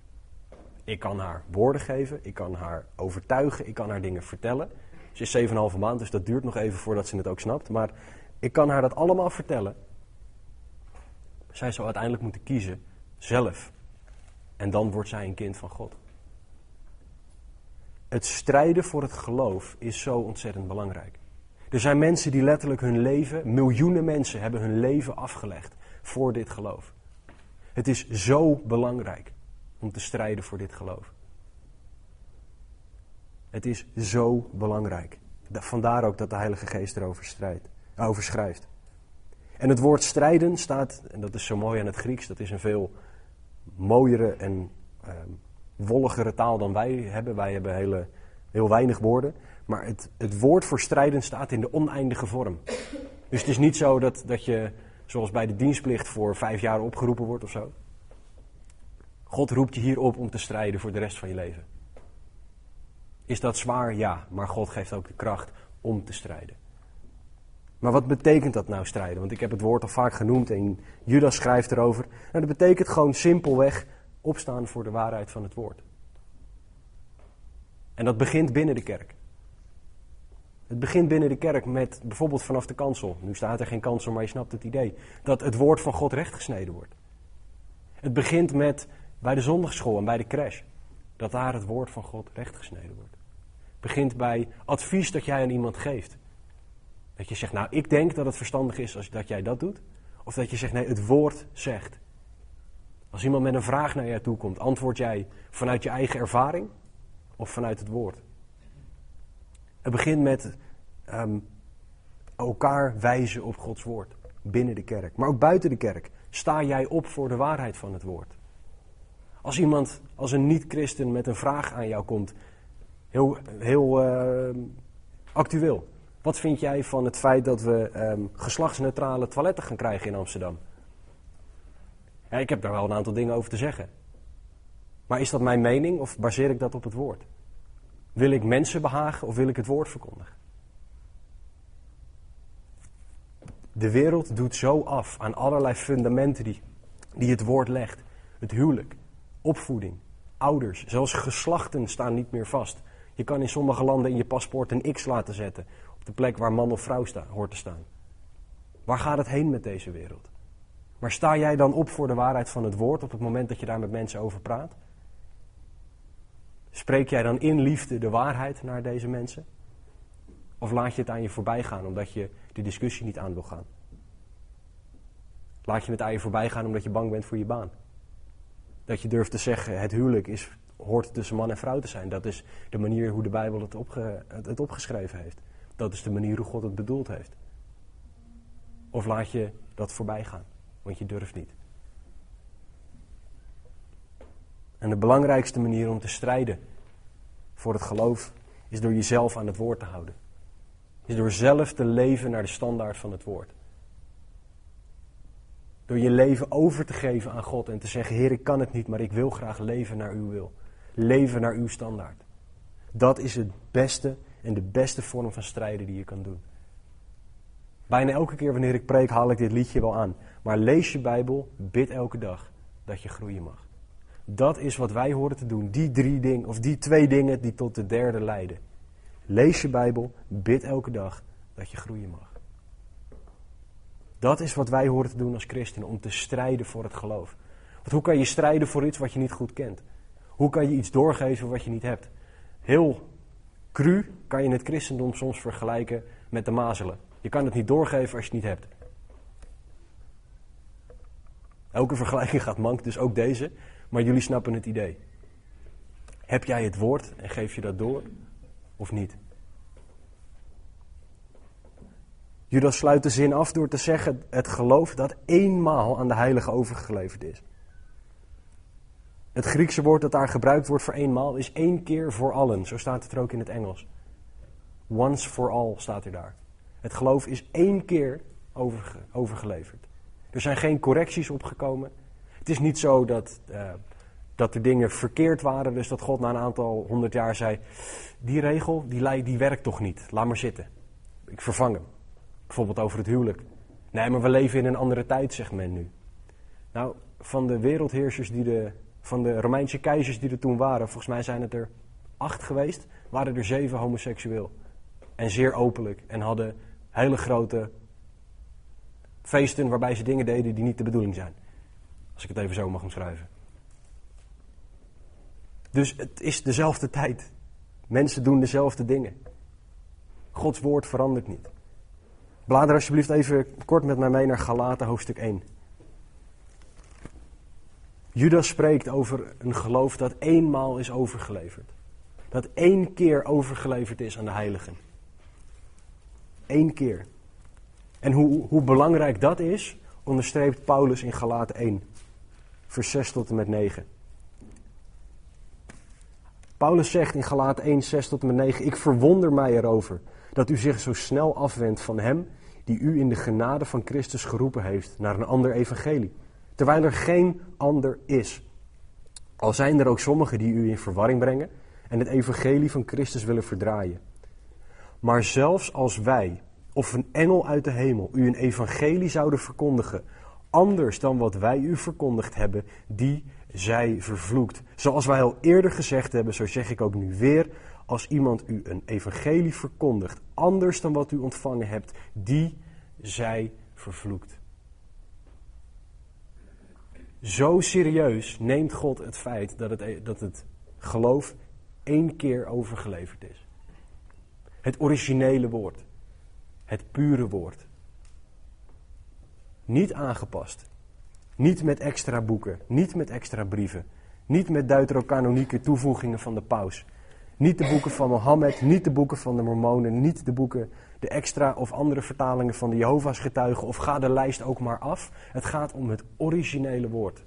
Ik kan haar woorden geven, ik kan haar overtuigen, ik kan haar dingen vertellen. Ze is 7,5 maand, dus dat duurt nog even voordat ze het ook snapt. Maar ik kan haar dat allemaal vertellen. Zij zou uiteindelijk moeten kiezen zelf. En dan wordt zij een kind van God. Het strijden voor het geloof is zo ontzettend belangrijk. Er zijn mensen die letterlijk hun leven, miljoenen mensen hebben hun leven afgelegd voor dit geloof. Het is zo belangrijk om te strijden voor dit geloof. Het is zo belangrijk. Vandaar ook dat de Heilige Geest erover strijdt, over schrijft. En het woord strijden staat, en dat is zo mooi aan het Grieks, dat is een veel mooiere en uh, wolligere taal dan wij hebben. Wij hebben hele, heel weinig woorden. Maar het, het woord voor strijden staat in de oneindige vorm. Dus het is niet zo dat, dat je, zoals bij de dienstplicht, voor vijf jaar opgeroepen wordt of zo. God roept je hier op om te strijden voor de rest van je leven. Is dat zwaar? Ja, maar God geeft ook de kracht om te strijden. Maar wat betekent dat nou strijden? Want ik heb het woord al vaak genoemd en Judas schrijft erover. Nou, dat betekent gewoon simpelweg opstaan voor de waarheid van het woord. En dat begint binnen de kerk. Het begint binnen de kerk met bijvoorbeeld vanaf de kansel. Nu staat er geen kansel, maar je snapt het idee. Dat het woord van God rechtgesneden wordt. Het begint met bij de zondagschool en bij de crash. Dat daar het woord van God rechtgesneden wordt. Het begint bij advies dat jij aan iemand geeft. Dat je zegt, nou ik denk dat het verstandig is als dat jij dat doet. Of dat je zegt, nee het woord zegt. Als iemand met een vraag naar jou toe komt, antwoord jij vanuit je eigen ervaring of vanuit het woord? Het begint met ehm, elkaar wijzen op Gods woord. Binnen de kerk, maar ook buiten de kerk. Sta jij op voor de waarheid van het woord? Als iemand, als een niet-christen met een vraag aan jou komt, heel, heel uh, actueel. Wat vind jij van het feit dat we um, geslachtsneutrale toiletten gaan krijgen in Amsterdam? Ja, ik heb daar wel een aantal dingen over te zeggen. Maar is dat mijn mening of baseer ik dat op het woord? Wil ik mensen behagen of wil ik het woord verkondigen? De wereld doet zo af aan allerlei fundamenten die, die het woord legt. Het huwelijk, opvoeding, ouders, zelfs geslachten staan niet meer vast. Je kan in sommige landen in je paspoort een X laten zetten de plek waar man of vrouw sta, hoort te staan. Waar gaat het heen met deze wereld? Maar sta jij dan op voor de waarheid van het woord op het moment dat je daar met mensen over praat? Spreek jij dan in liefde de waarheid naar deze mensen? Of laat je het aan je voorbij gaan omdat je de discussie niet aan wil gaan? Laat je het aan je voorbij gaan omdat je bang bent voor je baan? Dat je durft te zeggen, het huwelijk is, hoort tussen man en vrouw te zijn. Dat is de manier hoe de Bijbel het, het opgeschreven heeft. Dat is de manier hoe God het bedoeld heeft. Of laat je dat voorbij gaan, want je durft niet. En de belangrijkste manier om te strijden voor het geloof is door jezelf aan het woord te houden. Is door zelf te leven naar de standaard van het woord. Door je leven over te geven aan God en te zeggen: Heer, ik kan het niet, maar ik wil graag leven naar uw wil. leven naar uw standaard. Dat is het beste en de beste vorm van strijden die je kan doen. Bijna elke keer wanneer ik preek haal ik dit liedje wel aan. Maar lees je Bijbel, bid elke dag dat je groeien mag. Dat is wat wij horen te doen. Die drie dingen, of die twee dingen die tot de derde leiden. Lees je Bijbel, bid elke dag dat je groeien mag. Dat is wat wij horen te doen als christenen, om te strijden voor het geloof. Want hoe kan je strijden voor iets wat je niet goed kent? Hoe kan je iets doorgeven wat je niet hebt? Heel cru kan je het christendom soms vergelijken met de mazelen. Je kan het niet doorgeven als je het niet hebt. Elke vergelijking <laughs> gaat mank, dus ook deze. Maar jullie snappen het idee. Heb jij het woord en geef je dat door of niet? Judas sluit de zin af door te zeggen het geloof dat eenmaal aan de heilige overgeleverd is. Het Griekse woord dat daar gebruikt wordt voor eenmaal is één keer voor allen. Zo staat het er ook in het Engels. Once for all staat er daar. Het geloof is één keer overge overgeleverd. Er zijn geen correcties opgekomen. Het is niet zo dat, uh, dat er dingen verkeerd waren, dus dat God na een aantal honderd jaar zei: Die regel die, die werkt toch niet, laat maar zitten. Ik vervang hem. Bijvoorbeeld over het huwelijk. Nee, maar we leven in een andere tijd, zegt men nu. Nou, van de wereldheersers die de. Van de Romeinse keizers die er toen waren, volgens mij zijn het er acht geweest, waren er zeven homoseksueel. En zeer openlijk. En hadden hele grote feesten waarbij ze dingen deden die niet de bedoeling zijn. Als ik het even zo mag omschrijven. Dus het is dezelfde tijd. Mensen doen dezelfde dingen. Gods woord verandert niet. Blader alsjeblieft even kort met mij mee naar Galaten hoofdstuk 1. Judas spreekt over een geloof dat eenmaal is overgeleverd. Dat één keer overgeleverd is aan de heiligen. Eén keer. En hoe, hoe belangrijk dat is, onderstreept Paulus in Galaten 1, vers 6 tot en met 9. Paulus zegt in Galaten 1, 6 tot en met 9: Ik verwonder mij erover dat u zich zo snel afwendt van hem die u in de genade van Christus geroepen heeft naar een ander evangelie, terwijl er geen ander is. Al zijn er ook sommigen die u in verwarring brengen en het evangelie van Christus willen verdraaien. Maar zelfs als wij, of een engel uit de hemel, u een evangelie zouden verkondigen, anders dan wat wij u verkondigd hebben, die zij vervloekt. Zoals wij al eerder gezegd hebben, zo zeg ik ook nu weer, als iemand u een evangelie verkondigt, anders dan wat u ontvangen hebt, die zij vervloekt. Zo serieus neemt God het feit dat het, dat het geloof één keer overgeleverd is. Het originele woord. Het pure woord. Niet aangepast. Niet met extra boeken. Niet met extra brieven. Niet met deuterocanonieke toevoegingen van de paus. Niet de boeken van Mohammed, niet de boeken van de Mormonen, niet de boeken, de extra of andere vertalingen van de Jehovah's getuigen, of ga de lijst ook maar af. Het gaat om het originele woord.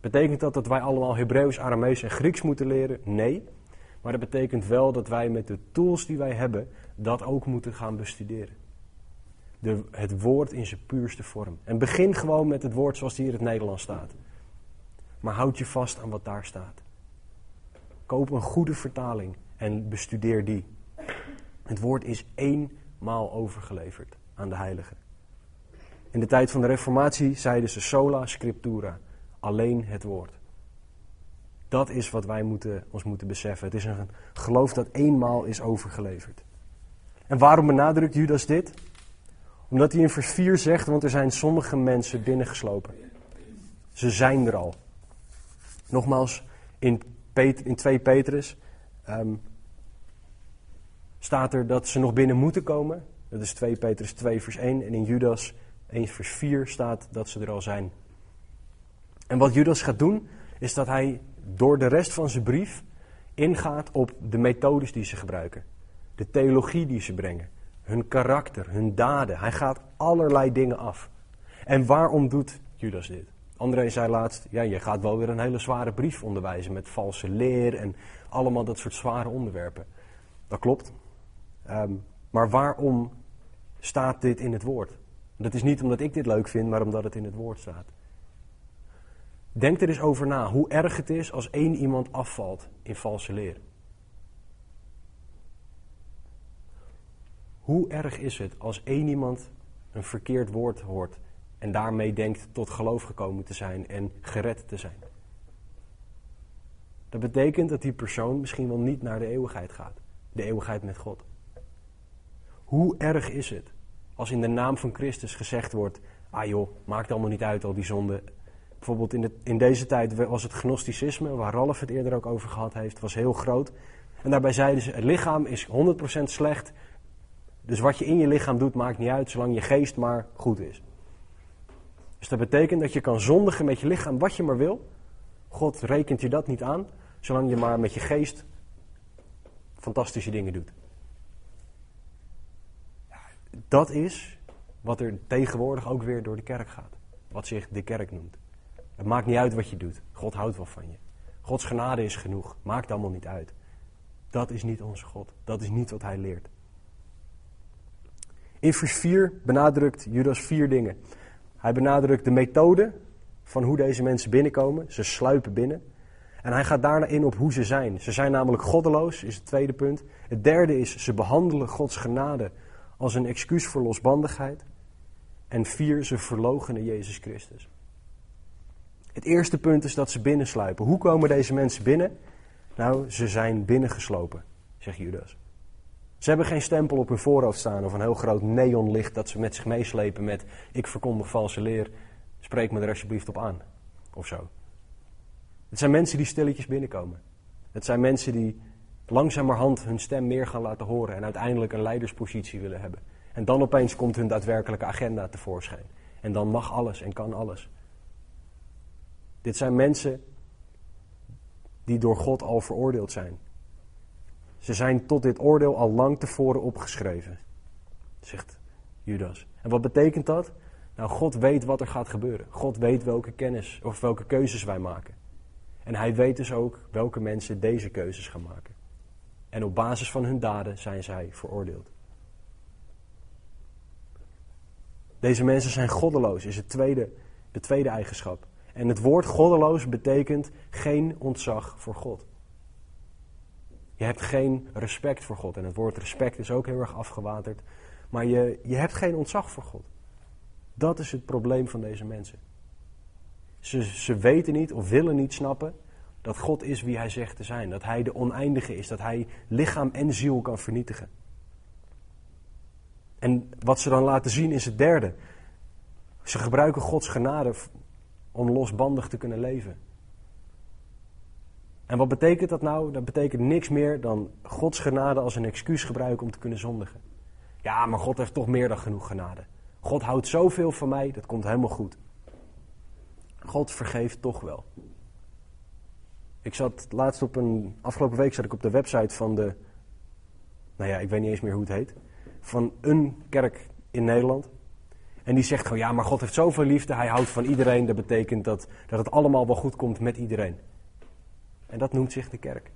Betekent dat dat wij allemaal Hebreeuws, Aramees en Grieks moeten leren? Nee. Maar dat betekent wel dat wij met de tools die wij hebben, dat ook moeten gaan bestuderen. De, het woord in zijn puurste vorm. En begin gewoon met het woord zoals hier in het Nederlands staat. Maar houd je vast aan wat daar staat. Koop een goede vertaling en bestudeer die. Het woord is eenmaal overgeleverd aan de heiligen. In de tijd van de Reformatie zeiden ze sola scriptura, alleen het woord. Dat is wat wij moeten, ons moeten beseffen. Het is een geloof dat eenmaal is overgeleverd. En waarom benadrukt Judas dit? Omdat hij in vers 4 zegt, want er zijn sommige mensen binnengeslopen. Ze zijn er al. Nogmaals, in, in 2 Petrus um, staat er dat ze nog binnen moeten komen. Dat is 2 Petrus 2 vers 1. En in Judas 1 vers 4 staat dat ze er al zijn. En wat Judas gaat doen, is dat hij door de rest van zijn brief ingaat op de methodes die ze gebruiken. De theologie die ze brengen. Hun karakter, hun daden. Hij gaat allerlei dingen af. En waarom doet Judas dit? André zei laatst, ja, je gaat wel weer een hele zware brief onderwijzen met valse leer en allemaal dat soort zware onderwerpen. Dat klopt. Um, maar waarom staat dit in het woord? Dat is niet omdat ik dit leuk vind, maar omdat het in het woord staat. Denk er eens over na hoe erg het is als één iemand afvalt in valse leer. Hoe erg is het als één iemand een verkeerd woord hoort en daarmee denkt tot geloof gekomen te zijn en gered te zijn? Dat betekent dat die persoon misschien wel niet naar de eeuwigheid gaat, de eeuwigheid met God. Hoe erg is het als in de naam van Christus gezegd wordt: ah joh, maakt allemaal niet uit al die zonden. Bijvoorbeeld in, de, in deze tijd was het gnosticisme, waar Ralf het eerder ook over gehad heeft, was heel groot. En daarbij zeiden ze: het lichaam is 100% slecht, dus wat je in je lichaam doet, maakt niet uit, zolang je geest maar goed is. Dus dat betekent dat je kan zondigen met je lichaam wat je maar wil. God rekent je dat niet aan, zolang je maar met je geest fantastische dingen doet. Dat is wat er tegenwoordig ook weer door de kerk gaat. Wat zich de kerk noemt. Het maakt niet uit wat je doet. God houdt wel van je. Gods genade is genoeg. Maakt allemaal niet uit. Dat is niet onze God. Dat is niet wat hij leert. In vers 4 benadrukt Judas vier dingen. Hij benadrukt de methode van hoe deze mensen binnenkomen. Ze sluipen binnen. En hij gaat daarna in op hoe ze zijn. Ze zijn namelijk goddeloos, is het tweede punt. Het derde is, ze behandelen Gods genade als een excuus voor losbandigheid. En vier, ze verloochenen Jezus Christus. Het eerste punt is dat ze binnensluipen. Hoe komen deze mensen binnen? Nou, ze zijn binnengeslopen, zegt Judas. Ze hebben geen stempel op hun voorhoofd staan of een heel groot neonlicht dat ze met zich meeslepen met ik verkondig valse leer, spreek me er alsjeblieft op aan. Of zo. Het zijn mensen die stilletjes binnenkomen. Het zijn mensen die langzamerhand hun stem meer gaan laten horen en uiteindelijk een leiderspositie willen hebben. En dan opeens komt hun daadwerkelijke agenda tevoorschijn. En dan mag alles en kan alles. Dit zijn mensen die door God al veroordeeld zijn. Ze zijn tot dit oordeel al lang tevoren opgeschreven, zegt Judas. En wat betekent dat? Nou, God weet wat er gaat gebeuren. God weet welke kennis of welke keuzes wij maken. En hij weet dus ook welke mensen deze keuzes gaan maken. En op basis van hun daden zijn zij veroordeeld. Deze mensen zijn goddeloos, is het tweede, de tweede eigenschap. En het woord goddeloos betekent geen ontzag voor God. Je hebt geen respect voor God. En het woord respect is ook heel erg afgewaterd. Maar je, je hebt geen ontzag voor God. Dat is het probleem van deze mensen. Ze, ze weten niet of willen niet snappen dat God is wie hij zegt te zijn. Dat hij de oneindige is. Dat hij lichaam en ziel kan vernietigen. En wat ze dan laten zien is het derde. Ze gebruiken Gods genade om losbandig te kunnen leven. En wat betekent dat nou? Dat betekent niks meer dan Gods genade als een excuus gebruiken om te kunnen zondigen. Ja, maar God heeft toch meer dan genoeg genade. God houdt zoveel van mij, dat komt helemaal goed. God vergeeft toch wel. Ik zat laatst op een. Afgelopen week zat ik op de website van de. Nou ja, ik weet niet eens meer hoe het heet. Van een kerk in Nederland. En die zegt gewoon: ja, maar God heeft zoveel liefde, hij houdt van iedereen. Dat betekent dat, dat het allemaal wel goed komt met iedereen. En dat noemt zich de kerk.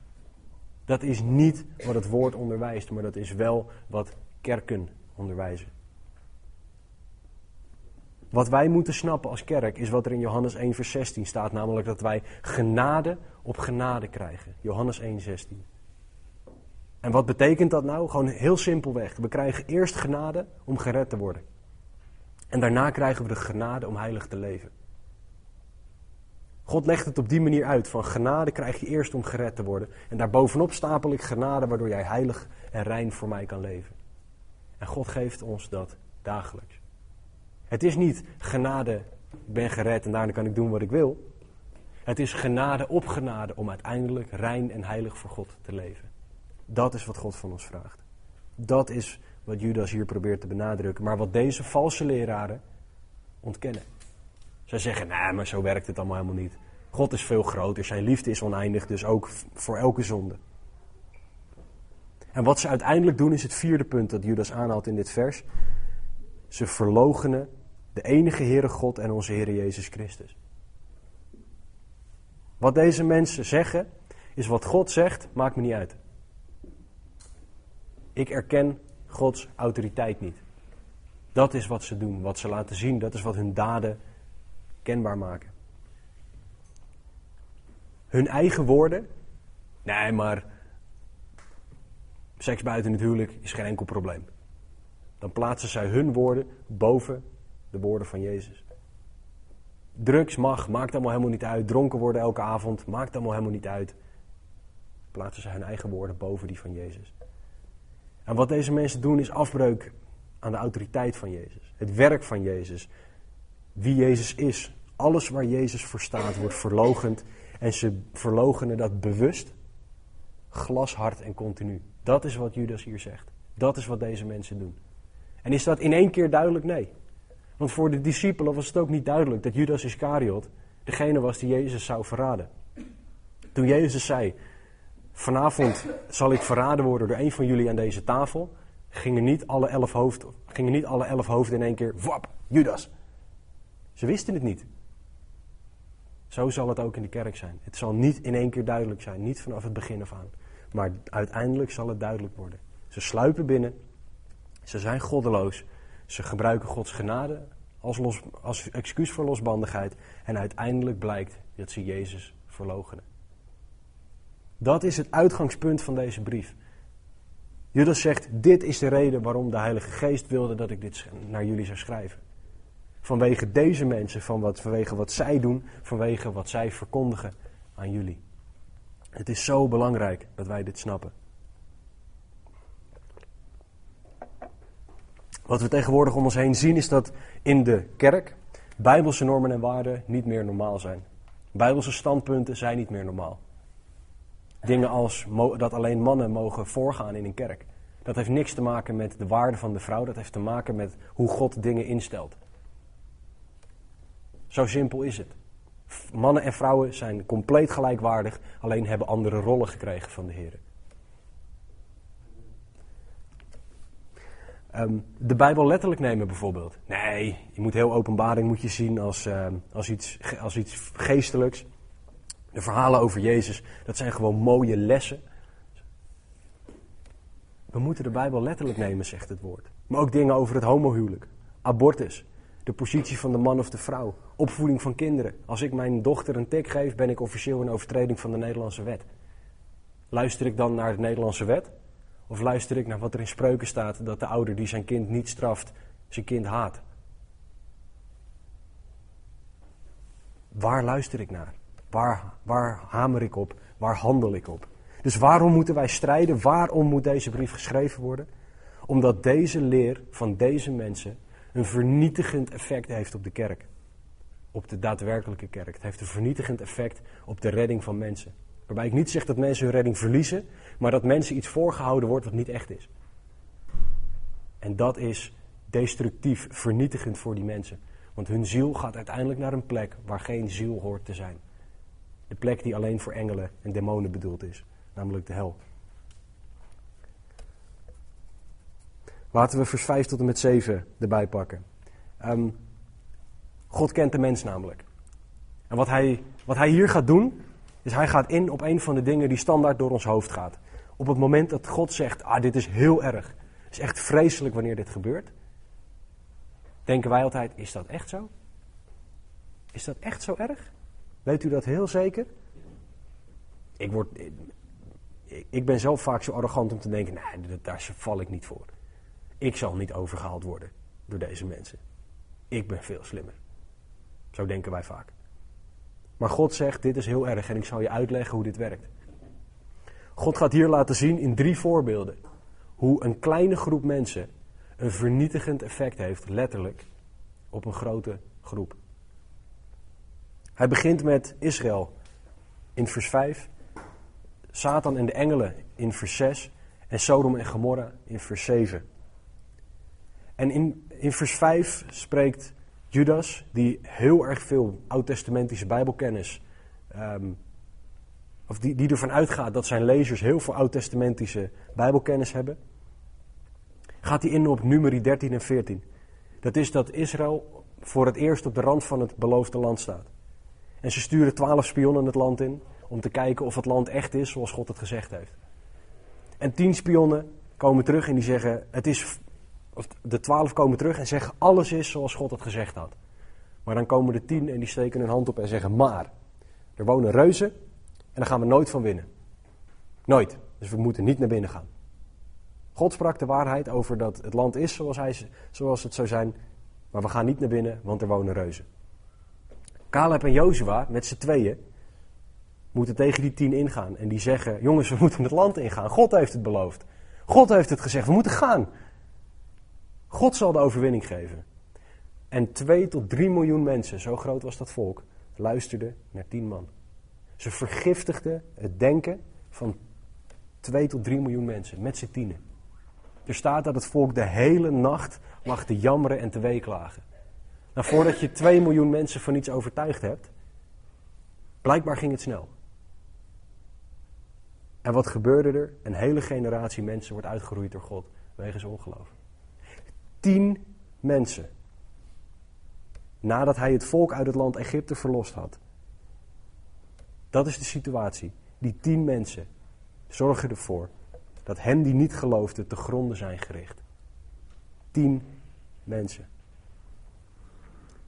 Dat is niet wat het woord onderwijst, maar dat is wel wat kerken onderwijzen. Wat wij moeten snappen als kerk is wat er in Johannes 1, vers 16 staat, namelijk dat wij genade op genade krijgen. Johannes 1, 16. En wat betekent dat nou? Gewoon heel simpelweg. We krijgen eerst genade om gered te worden. En daarna krijgen we de genade om heilig te leven. God legt het op die manier uit. Van genade krijg je eerst om gered te worden. En daarbovenop stapel ik genade waardoor jij heilig en rein voor mij kan leven. En God geeft ons dat dagelijks. Het is niet genade, ik ben gered en daarna kan ik doen wat ik wil. Het is genade op genade om uiteindelijk rein en heilig voor God te leven. Dat is wat God van ons vraagt. Dat is wat Judas hier probeert te benadrukken. Maar wat deze valse leraren ontkennen. Zij zeggen, nee, maar zo werkt het allemaal helemaal niet. God is veel groter, zijn liefde is oneindig, dus ook voor elke zonde. En wat ze uiteindelijk doen is het vierde punt dat Judas aanhaalt in dit vers. Ze verlogenen de enige Heere God en onze Heer Jezus Christus. Wat deze mensen zeggen, is wat God zegt, maakt me niet uit. Ik erken Gods autoriteit niet. Dat is wat ze doen, wat ze laten zien, dat is wat hun daden kenbaar maken. hun eigen woorden. Nee, maar seks buiten het huwelijk is geen enkel probleem. Dan plaatsen zij hun woorden boven de woorden van Jezus. Drugs mag, maakt allemaal helemaal niet uit. Dronken worden elke avond, maakt allemaal helemaal niet uit. Plaatsen ze hun eigen woorden boven die van Jezus. En wat deze mensen doen is afbreuk aan de autoriteit van Jezus. Het werk van Jezus. Wie Jezus is. Alles waar Jezus voor staat wordt verlogend. En ze verlogenen dat bewust, glashard en continu. Dat is wat Judas hier zegt. Dat is wat deze mensen doen. En is dat in één keer duidelijk? Nee. Want voor de discipelen was het ook niet duidelijk dat Judas Iscariot degene was die Jezus zou verraden. Toen Jezus zei, vanavond zal ik verraden worden door een van jullie aan deze tafel, gingen niet alle elf, hoofd, gingen niet alle elf hoofden in één keer, wap, Judas. Ze wisten het niet. Zo zal het ook in de kerk zijn. Het zal niet in één keer duidelijk zijn, niet vanaf het begin af aan. Maar uiteindelijk zal het duidelijk worden. Ze sluipen binnen, ze zijn goddeloos, ze gebruiken Gods genade als, als excuus voor losbandigheid. En uiteindelijk blijkt dat ze Jezus verloochenen. Dat is het uitgangspunt van deze brief. Judas zegt: Dit is de reden waarom de Heilige Geest wilde dat ik dit naar jullie zou schrijven. Vanwege deze mensen, van wat, vanwege wat zij doen, vanwege wat zij verkondigen aan jullie. Het is zo belangrijk dat wij dit snappen. Wat we tegenwoordig om ons heen zien is dat in de kerk bijbelse normen en waarden niet meer normaal zijn. Bijbelse standpunten zijn niet meer normaal. Dingen als dat alleen mannen mogen voorgaan in een kerk. Dat heeft niks te maken met de waarde van de vrouw, dat heeft te maken met hoe God dingen instelt. Zo simpel is het. Mannen en vrouwen zijn compleet gelijkwaardig, alleen hebben andere rollen gekregen van de Heer. Um, de Bijbel letterlijk nemen bijvoorbeeld. Nee, je moet heel openbaring moet je zien als, uh, als, iets, als iets geestelijks. De verhalen over Jezus, dat zijn gewoon mooie lessen. We moeten de Bijbel letterlijk nemen, zegt het woord. Maar ook dingen over het homohuwelijk, abortus, de positie van de man of de vrouw, opvoeding van kinderen. Als ik mijn dochter een tik geef, ben ik officieel een overtreding van de Nederlandse wet. Luister ik dan naar de Nederlandse wet? Of luister ik naar wat er in spreuken staat dat de ouder die zijn kind niet straft, zijn kind haat? Waar luister ik naar? Waar, waar hamer ik op? Waar handel ik op? Dus waarom moeten wij strijden? Waarom moet deze brief geschreven worden? Omdat deze leer van deze mensen een vernietigend effect heeft op de kerk. Op de daadwerkelijke kerk. Het heeft een vernietigend effect op de redding van mensen. Waarbij ik niet zeg dat mensen hun redding verliezen, maar dat mensen iets voorgehouden wordt wat niet echt is. En dat is destructief, vernietigend voor die mensen. Want hun ziel gaat uiteindelijk naar een plek waar geen ziel hoort te zijn. De plek die alleen voor engelen en demonen bedoeld is, namelijk de hel. Laten we vers 5 tot en met 7 erbij pakken. Um, God kent de mens namelijk. En wat hij, wat hij hier gaat doen, is hij gaat in op een van de dingen die standaard door ons hoofd gaat. Op het moment dat God zegt, ah dit is heel erg, het is echt vreselijk wanneer dit gebeurt, denken wij altijd, is dat echt zo? Is dat echt zo erg? Weet u dat heel zeker? Ik, word, ik ben zelf vaak zo arrogant om te denken, nee, daar val ik niet voor. Ik zal niet overgehaald worden door deze mensen. Ik ben veel slimmer. Zo denken wij vaak. Maar God zegt, dit is heel erg en ik zal je uitleggen hoe dit werkt. God gaat hier laten zien in drie voorbeelden hoe een kleine groep mensen een vernietigend effect heeft, letterlijk, op een grote groep. Hij begint met Israël in vers 5, Satan en de engelen in vers 6 en Sodom en Gomorra in vers 7. En in, in vers 5 spreekt Judas, die heel erg veel oud-testamentische bijbelkennis, um, of die, die ervan uitgaat dat zijn lezers heel veel oud-testamentische bijbelkennis hebben, gaat hij in op nummer 13 en 14. Dat is dat Israël voor het eerst op de rand van het beloofde land staat. En ze sturen twaalf spionnen het land in om te kijken of het land echt is zoals God het gezegd heeft. En tien spionnen komen terug en die zeggen: het is of de twaalf komen terug en zeggen alles is zoals God het gezegd had. Maar dan komen de tien en die steken hun hand op en zeggen maar. Er wonen reuzen, daar gaan we nooit van winnen. Nooit. Dus we moeten niet naar binnen gaan. God sprak de waarheid over dat het land is zoals, hij, zoals het zou zijn. Maar we gaan niet naar binnen, want er wonen reuzen. Caleb en Jozua, met z'n tweeën, moeten tegen die tien ingaan. En die zeggen, jongens, we moeten het land ingaan. God heeft het beloofd. God heeft het gezegd, we moeten gaan. God zal de overwinning geven. En 2 tot 3 miljoen mensen, zo groot was dat volk, luisterden naar 10 man. Ze vergiftigden het denken van 2 tot 3 miljoen mensen met z'n tienen. Er staat dat het volk de hele nacht lag te jammeren en te weeklagen. Nou, voordat je 2 miljoen mensen van iets overtuigd hebt, blijkbaar ging het snel. En wat gebeurde er? Een hele generatie mensen wordt uitgeroeid door God wegens ongeloof. Tien mensen. Nadat hij het volk uit het land Egypte verlost had. Dat is de situatie. Die tien mensen zorgen ervoor dat hen die niet geloofden te gronden zijn gericht. Tien mensen.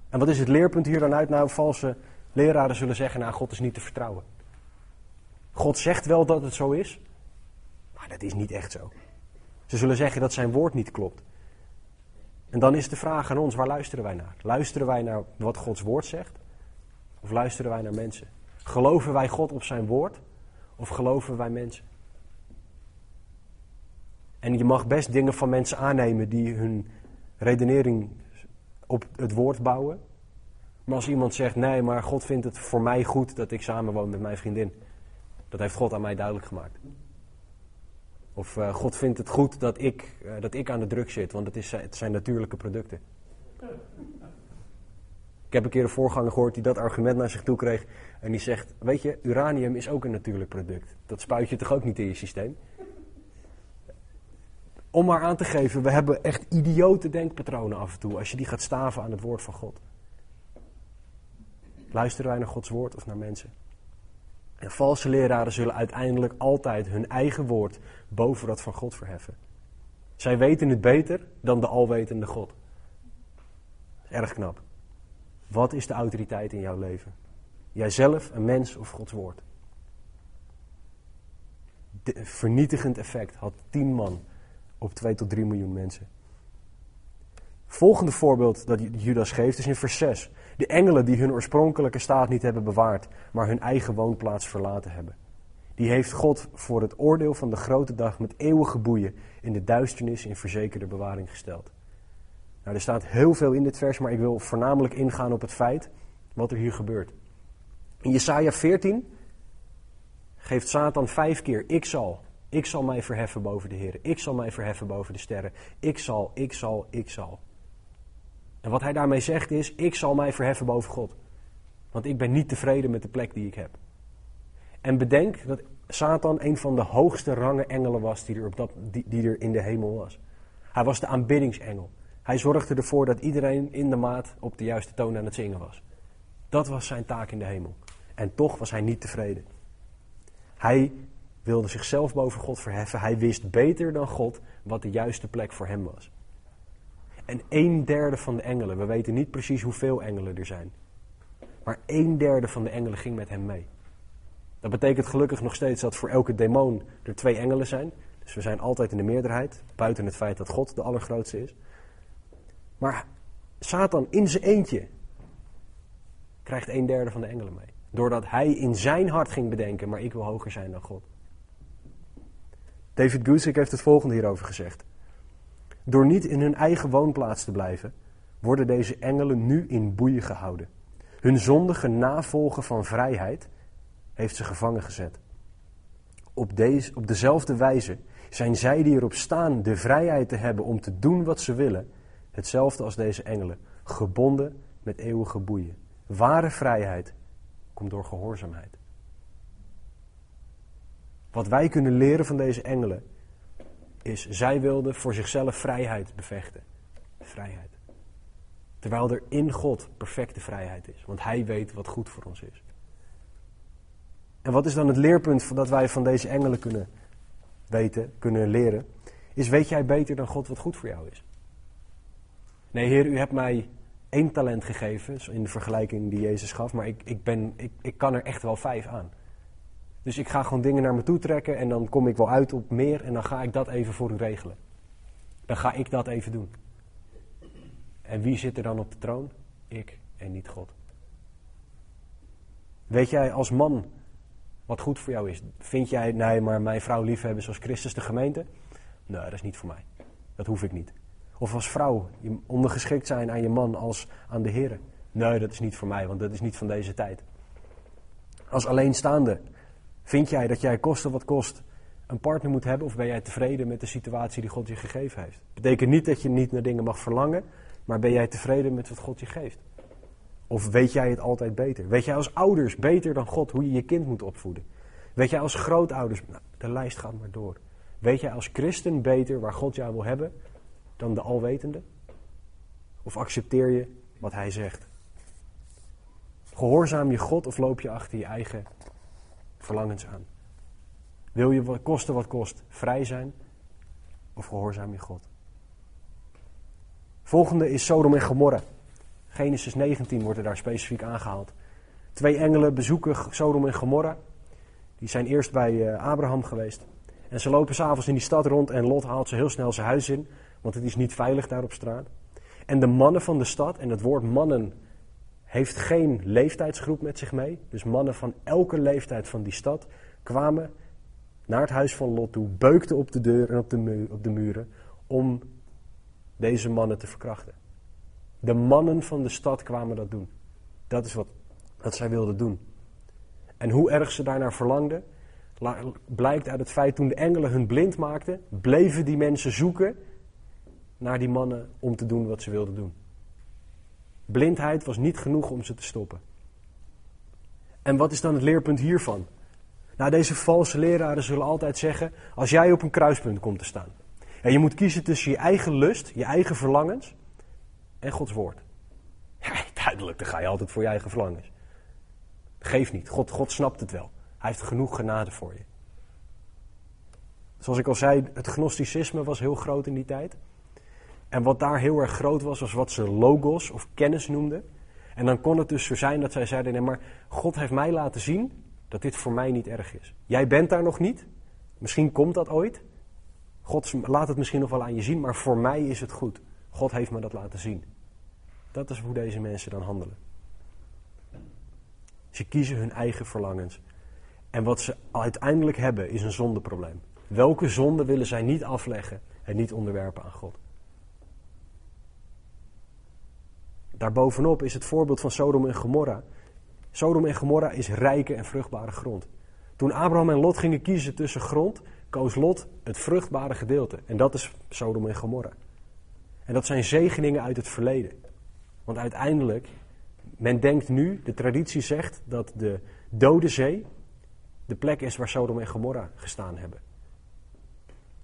En wat is het leerpunt hier dan uit? Nou, valse leraren zullen zeggen, nou, God is niet te vertrouwen. God zegt wel dat het zo is, maar dat is niet echt zo. Ze zullen zeggen dat zijn woord niet klopt. En dan is de vraag aan ons, waar luisteren wij naar? Luisteren wij naar wat Gods woord zegt? Of luisteren wij naar mensen? Geloven wij God op zijn woord? Of geloven wij mensen? En je mag best dingen van mensen aannemen die hun redenering op het woord bouwen. Maar als iemand zegt, nee, maar God vindt het voor mij goed dat ik samenwoon met mijn vriendin. Dat heeft God aan mij duidelijk gemaakt. Of uh, God vindt het goed dat ik, uh, dat ik aan de druk zit, want het, is, het zijn natuurlijke producten. Ik heb een keer een voorganger gehoord die dat argument naar zich toe kreeg. En die zegt, weet je, uranium is ook een natuurlijk product. Dat spuit je toch ook niet in je systeem? Om maar aan te geven, we hebben echt idiote denkpatronen af en toe als je die gaat staven aan het woord van God. Luisteren wij naar Gods woord of naar mensen? En valse leraren zullen uiteindelijk altijd hun eigen woord boven dat van God verheffen. Zij weten het beter dan de alwetende God. Erg knap. Wat is de autoriteit in jouw leven? Jijzelf, een mens of Gods woord? Vernietigend effect had tien man op 2 tot 3 miljoen mensen. Volgende voorbeeld dat Judas geeft is in vers 6. De engelen die hun oorspronkelijke staat niet hebben bewaard, maar hun eigen woonplaats verlaten hebben. Die heeft God voor het oordeel van de grote dag met eeuwige boeien in de duisternis in verzekerde bewaring gesteld. Nou, er staat heel veel in dit vers, maar ik wil voornamelijk ingaan op het feit wat er hier gebeurt. In Jesaja 14 geeft Satan vijf keer: Ik zal, ik zal mij verheffen boven de Heer. Ik zal mij verheffen boven de sterren. Ik zal, ik zal, ik zal. En wat hij daarmee zegt is: Ik zal mij verheffen boven God. Want ik ben niet tevreden met de plek die ik heb. En bedenk dat Satan een van de hoogste rangen engelen was die er, op dat, die, die er in de hemel was. Hij was de aanbiddingsengel. Hij zorgde ervoor dat iedereen in de maat op de juiste toon aan het zingen was. Dat was zijn taak in de hemel. En toch was hij niet tevreden. Hij wilde zichzelf boven God verheffen. Hij wist beter dan God wat de juiste plek voor hem was. En een derde van de engelen, we weten niet precies hoeveel engelen er zijn, maar een derde van de engelen ging met hem mee. Dat betekent gelukkig nog steeds dat voor elke demon er twee engelen zijn. Dus we zijn altijd in de meerderheid, buiten het feit dat God de allergrootste is. Maar Satan in zijn eentje krijgt een derde van de engelen mee. Doordat hij in zijn hart ging bedenken, maar ik wil hoger zijn dan God. David Guzik heeft het volgende hierover gezegd. Door niet in hun eigen woonplaats te blijven, worden deze engelen nu in boeien gehouden. Hun zondige navolgen van vrijheid heeft ze gevangen gezet. Op, deze, op dezelfde wijze zijn zij die erop staan de vrijheid te hebben om te doen wat ze willen, hetzelfde als deze engelen, gebonden met eeuwige boeien. Ware vrijheid komt door gehoorzaamheid. Wat wij kunnen leren van deze engelen is, zij wilden voor zichzelf vrijheid bevechten. Vrijheid. Terwijl er in God perfecte vrijheid is. Want Hij weet wat goed voor ons is. En wat is dan het leerpunt dat wij van deze engelen kunnen weten, kunnen leren? Is weet jij beter dan God wat goed voor jou is? Nee, Heer, u hebt mij één talent gegeven, in de vergelijking die Jezus gaf, maar ik, ik, ben, ik, ik kan er echt wel vijf aan. Dus ik ga gewoon dingen naar me toe trekken en dan kom ik wel uit op meer en dan ga ik dat even voor u regelen. Dan ga ik dat even doen. En wie zit er dan op de troon? Ik en niet God. Weet jij als man wat goed voor jou is? Vind jij, nee, maar mijn vrouw liefhebben zoals Christus de gemeente? Nee, dat is niet voor mij. Dat hoef ik niet. Of als vrouw ondergeschikt zijn aan je man als aan de Heer. Nee, dat is niet voor mij, want dat is niet van deze tijd. Als alleenstaande, vind jij dat jij koste wat kost een partner moet hebben? Of ben jij tevreden met de situatie die God je gegeven heeft? Betekent niet dat je niet naar dingen mag verlangen, maar ben jij tevreden met wat God je geeft? Of weet jij het altijd beter? Weet jij als ouders beter dan God hoe je je kind moet opvoeden? Weet jij als grootouders, nou, de lijst gaat maar door. Weet jij als christen beter waar God jou wil hebben dan de alwetende? Of accepteer je wat hij zegt? Gehoorzaam je God of loop je achter je eigen verlangens aan? Wil je wat kosten wat kost vrij zijn of gehoorzaam je God? Volgende is Sodom en Gomorra. Genesis 19 wordt er daar specifiek aangehaald. Twee engelen bezoeken Sodom en Gomorra. Die zijn eerst bij eh, Abraham geweest. En ze lopen s'avonds in die stad rond en Lot haalt ze heel snel zijn huis in, want het is niet veilig daar op straat. En de mannen van de stad, en het woord mannen heeft geen leeftijdsgroep met zich mee. Dus mannen van elke leeftijd van die stad kwamen naar het huis van Lot toe, beukten op de deur en op de, op de muren om deze mannen te verkrachten. De mannen van de stad kwamen dat doen. Dat is wat, wat zij wilden doen. En hoe erg ze daarnaar verlangden, blijkt uit het feit toen de engelen hun blind maakten, bleven die mensen zoeken naar die mannen om te doen wat ze wilden doen. Blindheid was niet genoeg om ze te stoppen. En wat is dan het leerpunt hiervan? Nou, deze valse leraren zullen altijd zeggen: als jij op een kruispunt komt te staan en je moet kiezen tussen je eigen lust, je eigen verlangens en Gods woord. Ja, <laughs> duidelijk, dan ga je altijd voor je eigen verlangens. Geef niet, God, God snapt het wel. Hij heeft genoeg genade voor je. Zoals ik al zei, het gnosticisme was heel groot in die tijd. En wat daar heel erg groot was, was wat ze logos of kennis noemden. En dan kon het dus zo zijn dat zij zeiden: nee, maar God heeft mij laten zien dat dit voor mij niet erg is. Jij bent daar nog niet. Misschien komt dat ooit. God laat het misschien nog wel aan je zien, maar voor mij is het goed. God heeft me dat laten zien. Dat is hoe deze mensen dan handelen. Ze kiezen hun eigen verlangens. En wat ze uiteindelijk hebben is een zondeprobleem. Welke zonde willen zij niet afleggen en niet onderwerpen aan God? Daarbovenop is het voorbeeld van Sodom en Gomorra. Sodom en Gomorra is rijke en vruchtbare grond. Toen Abraham en Lot gingen kiezen tussen grond, koos Lot het vruchtbare gedeelte. En dat is Sodom en Gomorra. En dat zijn zegeningen uit het verleden. Want uiteindelijk, men denkt nu, de traditie zegt dat de Dode Zee de plek is waar Sodom en Gomorra gestaan hebben.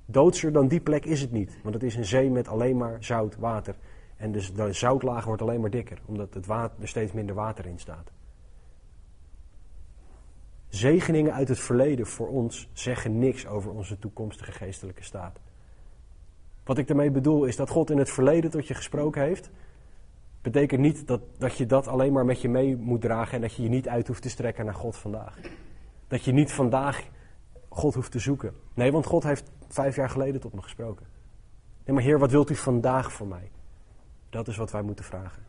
Doodser dan die plek is het niet, want het is een zee met alleen maar zout water. En dus de zoutlaag wordt alleen maar dikker, omdat het water, er steeds minder water in staat. Zegeningen uit het verleden voor ons zeggen niks over onze toekomstige geestelijke staat. Wat ik daarmee bedoel is dat God in het verleden tot je gesproken heeft. Betekent niet dat, dat je dat alleen maar met je mee moet dragen en dat je je niet uit hoeft te strekken naar God vandaag. Dat je niet vandaag God hoeft te zoeken. Nee, want God heeft vijf jaar geleden tot me gesproken. Nee, maar Heer, wat wilt u vandaag voor mij? Dat is wat wij moeten vragen.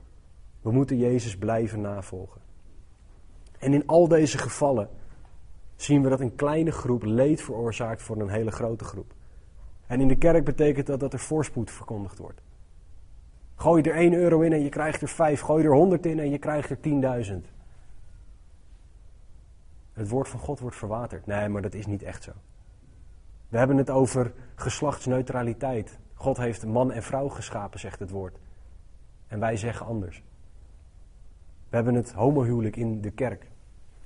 We moeten Jezus blijven navolgen. En in al deze gevallen zien we dat een kleine groep leed veroorzaakt voor een hele grote groep. En in de kerk betekent dat dat er voorspoed verkondigd wordt. Gooi er 1 euro in en je krijgt er 5. Gooi er 100 in en je krijgt er 10.000. Het woord van God wordt verwaterd. Nee, maar dat is niet echt zo. We hebben het over geslachtsneutraliteit. God heeft man en vrouw geschapen, zegt het woord. En wij zeggen anders. We hebben het homohuwelijk in de kerk.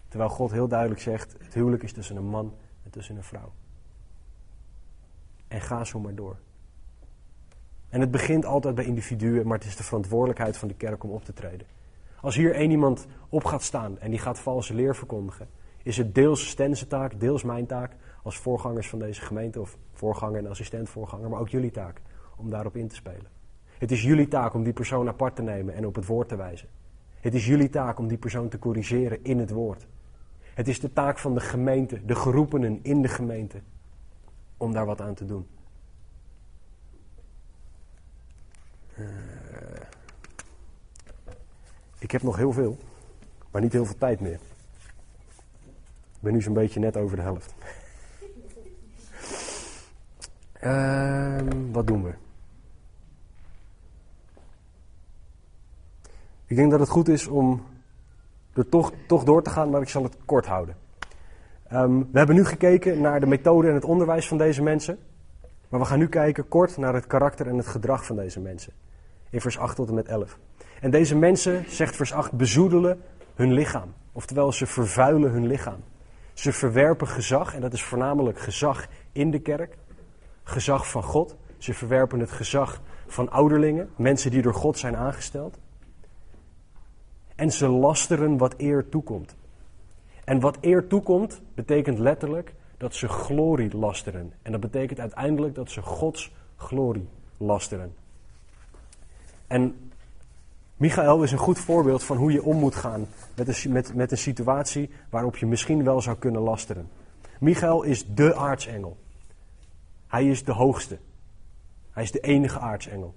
Terwijl God heel duidelijk zegt: het huwelijk is tussen een man en tussen een vrouw. En ga zo maar door. En het begint altijd bij individuen, maar het is de verantwoordelijkheid van de kerk om op te treden. Als hier één iemand op gaat staan en die gaat valse leer verkondigen, is het deels Stense taak, deels mijn taak als voorgangers van deze gemeente, of voorganger en assistent-voorganger, maar ook jullie taak om daarop in te spelen. Het is jullie taak om die persoon apart te nemen en op het woord te wijzen. Het is jullie taak om die persoon te corrigeren in het woord. Het is de taak van de gemeente, de geroepenen in de gemeente, om daar wat aan te doen. Uh, ik heb nog heel veel, maar niet heel veel tijd meer. Ik ben nu zo'n beetje net over de helft. Uh, <laughs> wat doen we? Ik denk dat het goed is om er toch, toch door te gaan, maar ik zal het kort houden. Um, we hebben nu gekeken naar de methode en het onderwijs van deze mensen. Maar we gaan nu kijken kort naar het karakter en het gedrag van deze mensen. In vers 8 tot en met 11. En deze mensen, zegt vers 8, bezoedelen hun lichaam. Oftewel, ze vervuilen hun lichaam. Ze verwerpen gezag, en dat is voornamelijk gezag in de kerk. Gezag van God. Ze verwerpen het gezag van ouderlingen, mensen die door God zijn aangesteld. En ze lasteren wat eer toekomt. En wat eer toekomt, betekent letterlijk dat ze glorie lasteren. En dat betekent uiteindelijk dat ze Gods glorie lasteren. En Michael is een goed voorbeeld van hoe je om moet gaan met een, met, met een situatie waarop je misschien wel zou kunnen lasteren. Michael is de aartsengel. Hij is de hoogste. Hij is de enige aartsengel.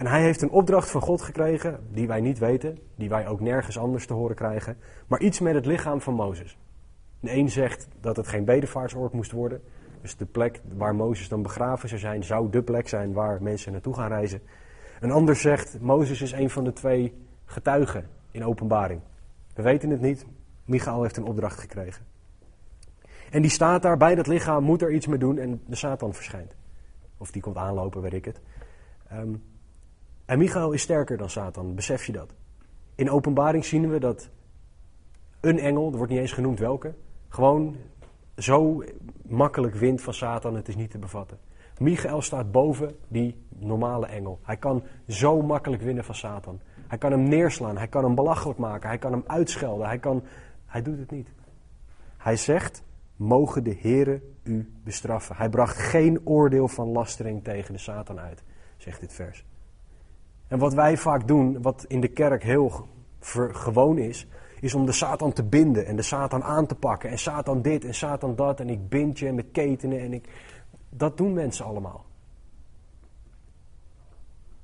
En hij heeft een opdracht van God gekregen, die wij niet weten, die wij ook nergens anders te horen krijgen, maar iets met het lichaam van Mozes. De een zegt dat het geen bedevaartsoord moest worden, dus de plek waar Mozes dan begraven zou zijn, zou de plek zijn waar mensen naartoe gaan reizen. Een ander zegt, Mozes is een van de twee getuigen in openbaring. We weten het niet, Michael heeft een opdracht gekregen. En die staat daar bij dat lichaam, moet er iets mee doen en de Satan verschijnt. Of die komt aanlopen, weet ik het. Um, en Michael is sterker dan Satan, besef je dat? In openbaring zien we dat een engel, er wordt niet eens genoemd welke, gewoon zo makkelijk wint van Satan, het is niet te bevatten. Michael staat boven die normale engel. Hij kan zo makkelijk winnen van Satan. Hij kan hem neerslaan, hij kan hem belachelijk maken, hij kan hem uitschelden, hij, kan, hij doet het niet. Hij zegt, mogen de Here u bestraffen. Hij bracht geen oordeel van lastering tegen de Satan uit, zegt dit vers. En wat wij vaak doen, wat in de kerk heel gewoon is, is om de Satan te binden en de Satan aan te pakken. En Satan dit en Satan dat en ik bind je met ketenen en ik... Dat doen mensen allemaal.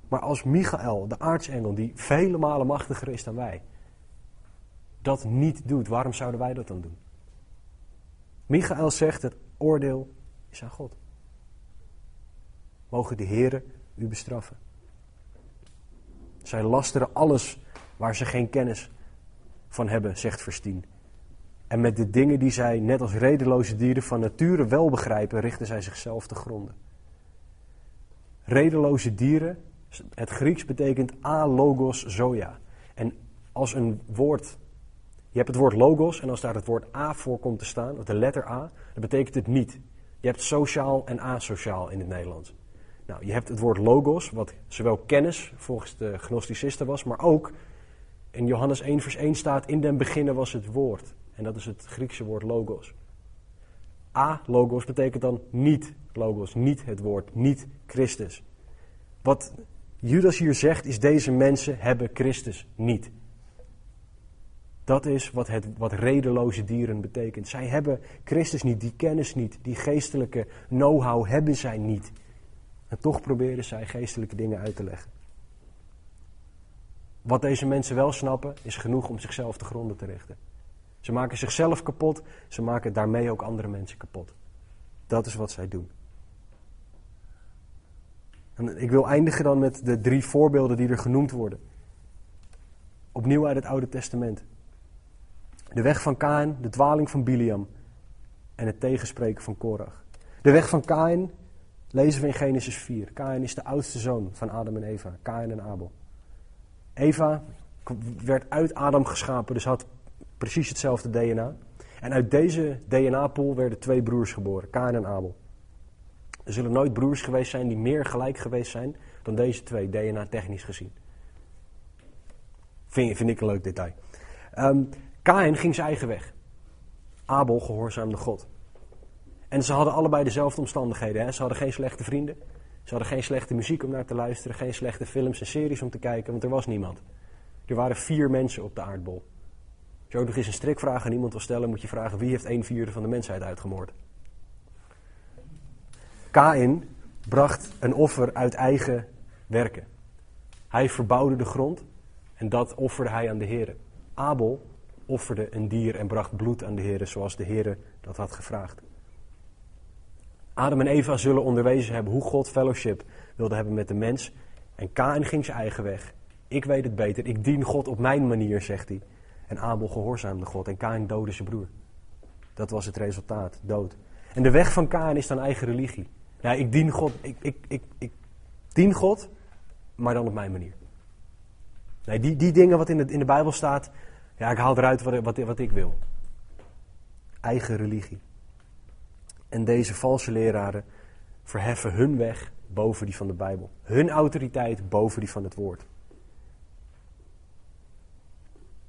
Maar als Michael, de aartsengel, die vele malen machtiger is dan wij, dat niet doet, waarom zouden wij dat dan doen? Michael zegt, het oordeel is aan God. Mogen de Heren u bestraffen. Zij lasteren alles waar ze geen kennis van hebben, zegt vers 10. En met de dingen die zij, net als redeloze dieren van nature wel begrijpen, richten zij zichzelf te gronden. Redeloze dieren, het Grieks betekent alogos zoja. En als een woord, je hebt het woord logos en als daar het woord a voor komt te staan, of de letter a, dan betekent het niet. Je hebt sociaal en asociaal in het Nederlands. Nou, je hebt het woord logos, wat zowel kennis volgens de gnosticisten was, maar ook in Johannes 1 vers 1 staat, in den beginnen was het woord. En dat is het Griekse woord logos. A, logos, betekent dan niet logos, niet het woord, niet Christus. Wat Judas hier zegt is, deze mensen hebben Christus niet. Dat is wat, het, wat redeloze dieren betekent. Zij hebben Christus niet, die kennis niet, die geestelijke know-how hebben zij niet. En toch proberen zij geestelijke dingen uit te leggen. Wat deze mensen wel snappen, is genoeg om zichzelf te gronden te richten. Ze maken zichzelf kapot, ze maken daarmee ook andere mensen kapot. Dat is wat zij doen. En ik wil eindigen dan met de drie voorbeelden die er genoemd worden. Opnieuw uit het Oude Testament. De weg van Kain, de dwaling van Biliam en het tegenspreken van Korach. De weg van Kain lezen we in Genesis 4. Kain is de oudste zoon van Adam en Eva. Kain en Abel. Eva werd uit Adam geschapen, dus had precies hetzelfde DNA. En uit deze DNA-pool werden twee broers geboren, Kain en Abel. Er zullen nooit broers geweest zijn die meer gelijk geweest zijn dan deze twee, DNA-technisch gezien. Vind, vind, ik een leuk detail. Um, Kain ging zijn eigen weg. Abel gehoorzaamde God. En ze hadden allebei dezelfde omstandigheden. Hè? Ze hadden geen slechte vrienden. Ze hadden geen slechte muziek om naar te luisteren. Geen slechte films en series om te kijken, want er was niemand. Er waren vier mensen op de aardbol. Als je ook nog eens een strikvraag aan iemand wil stellen, moet je vragen wie heeft een vierde van de mensheid uitgemoord. Kain bracht een offer uit eigen werken. Hij verbouwde de grond en dat offerde hij aan de Heer. Abel offerde een dier en bracht bloed aan de Heer, zoals de Heer dat had gevraagd. Adam en Eva zullen onderwezen hebben hoe God fellowship wilde hebben met de mens. En Kain ging zijn eigen weg. Ik weet het beter, ik dien God op mijn manier, zegt hij. En Abel gehoorzaamde God en Kain doodde zijn broer. Dat was het resultaat, dood. En de weg van Kain is dan eigen religie. Ja, ik dien God, ik, ik, ik, ik dien God, maar dan op mijn manier. Nee, die, die dingen wat in de, in de Bijbel staat, ja, ik haal eruit wat, wat, wat ik wil. Eigen religie. En deze valse leraren verheffen hun weg boven die van de Bijbel. Hun autoriteit boven die van het woord.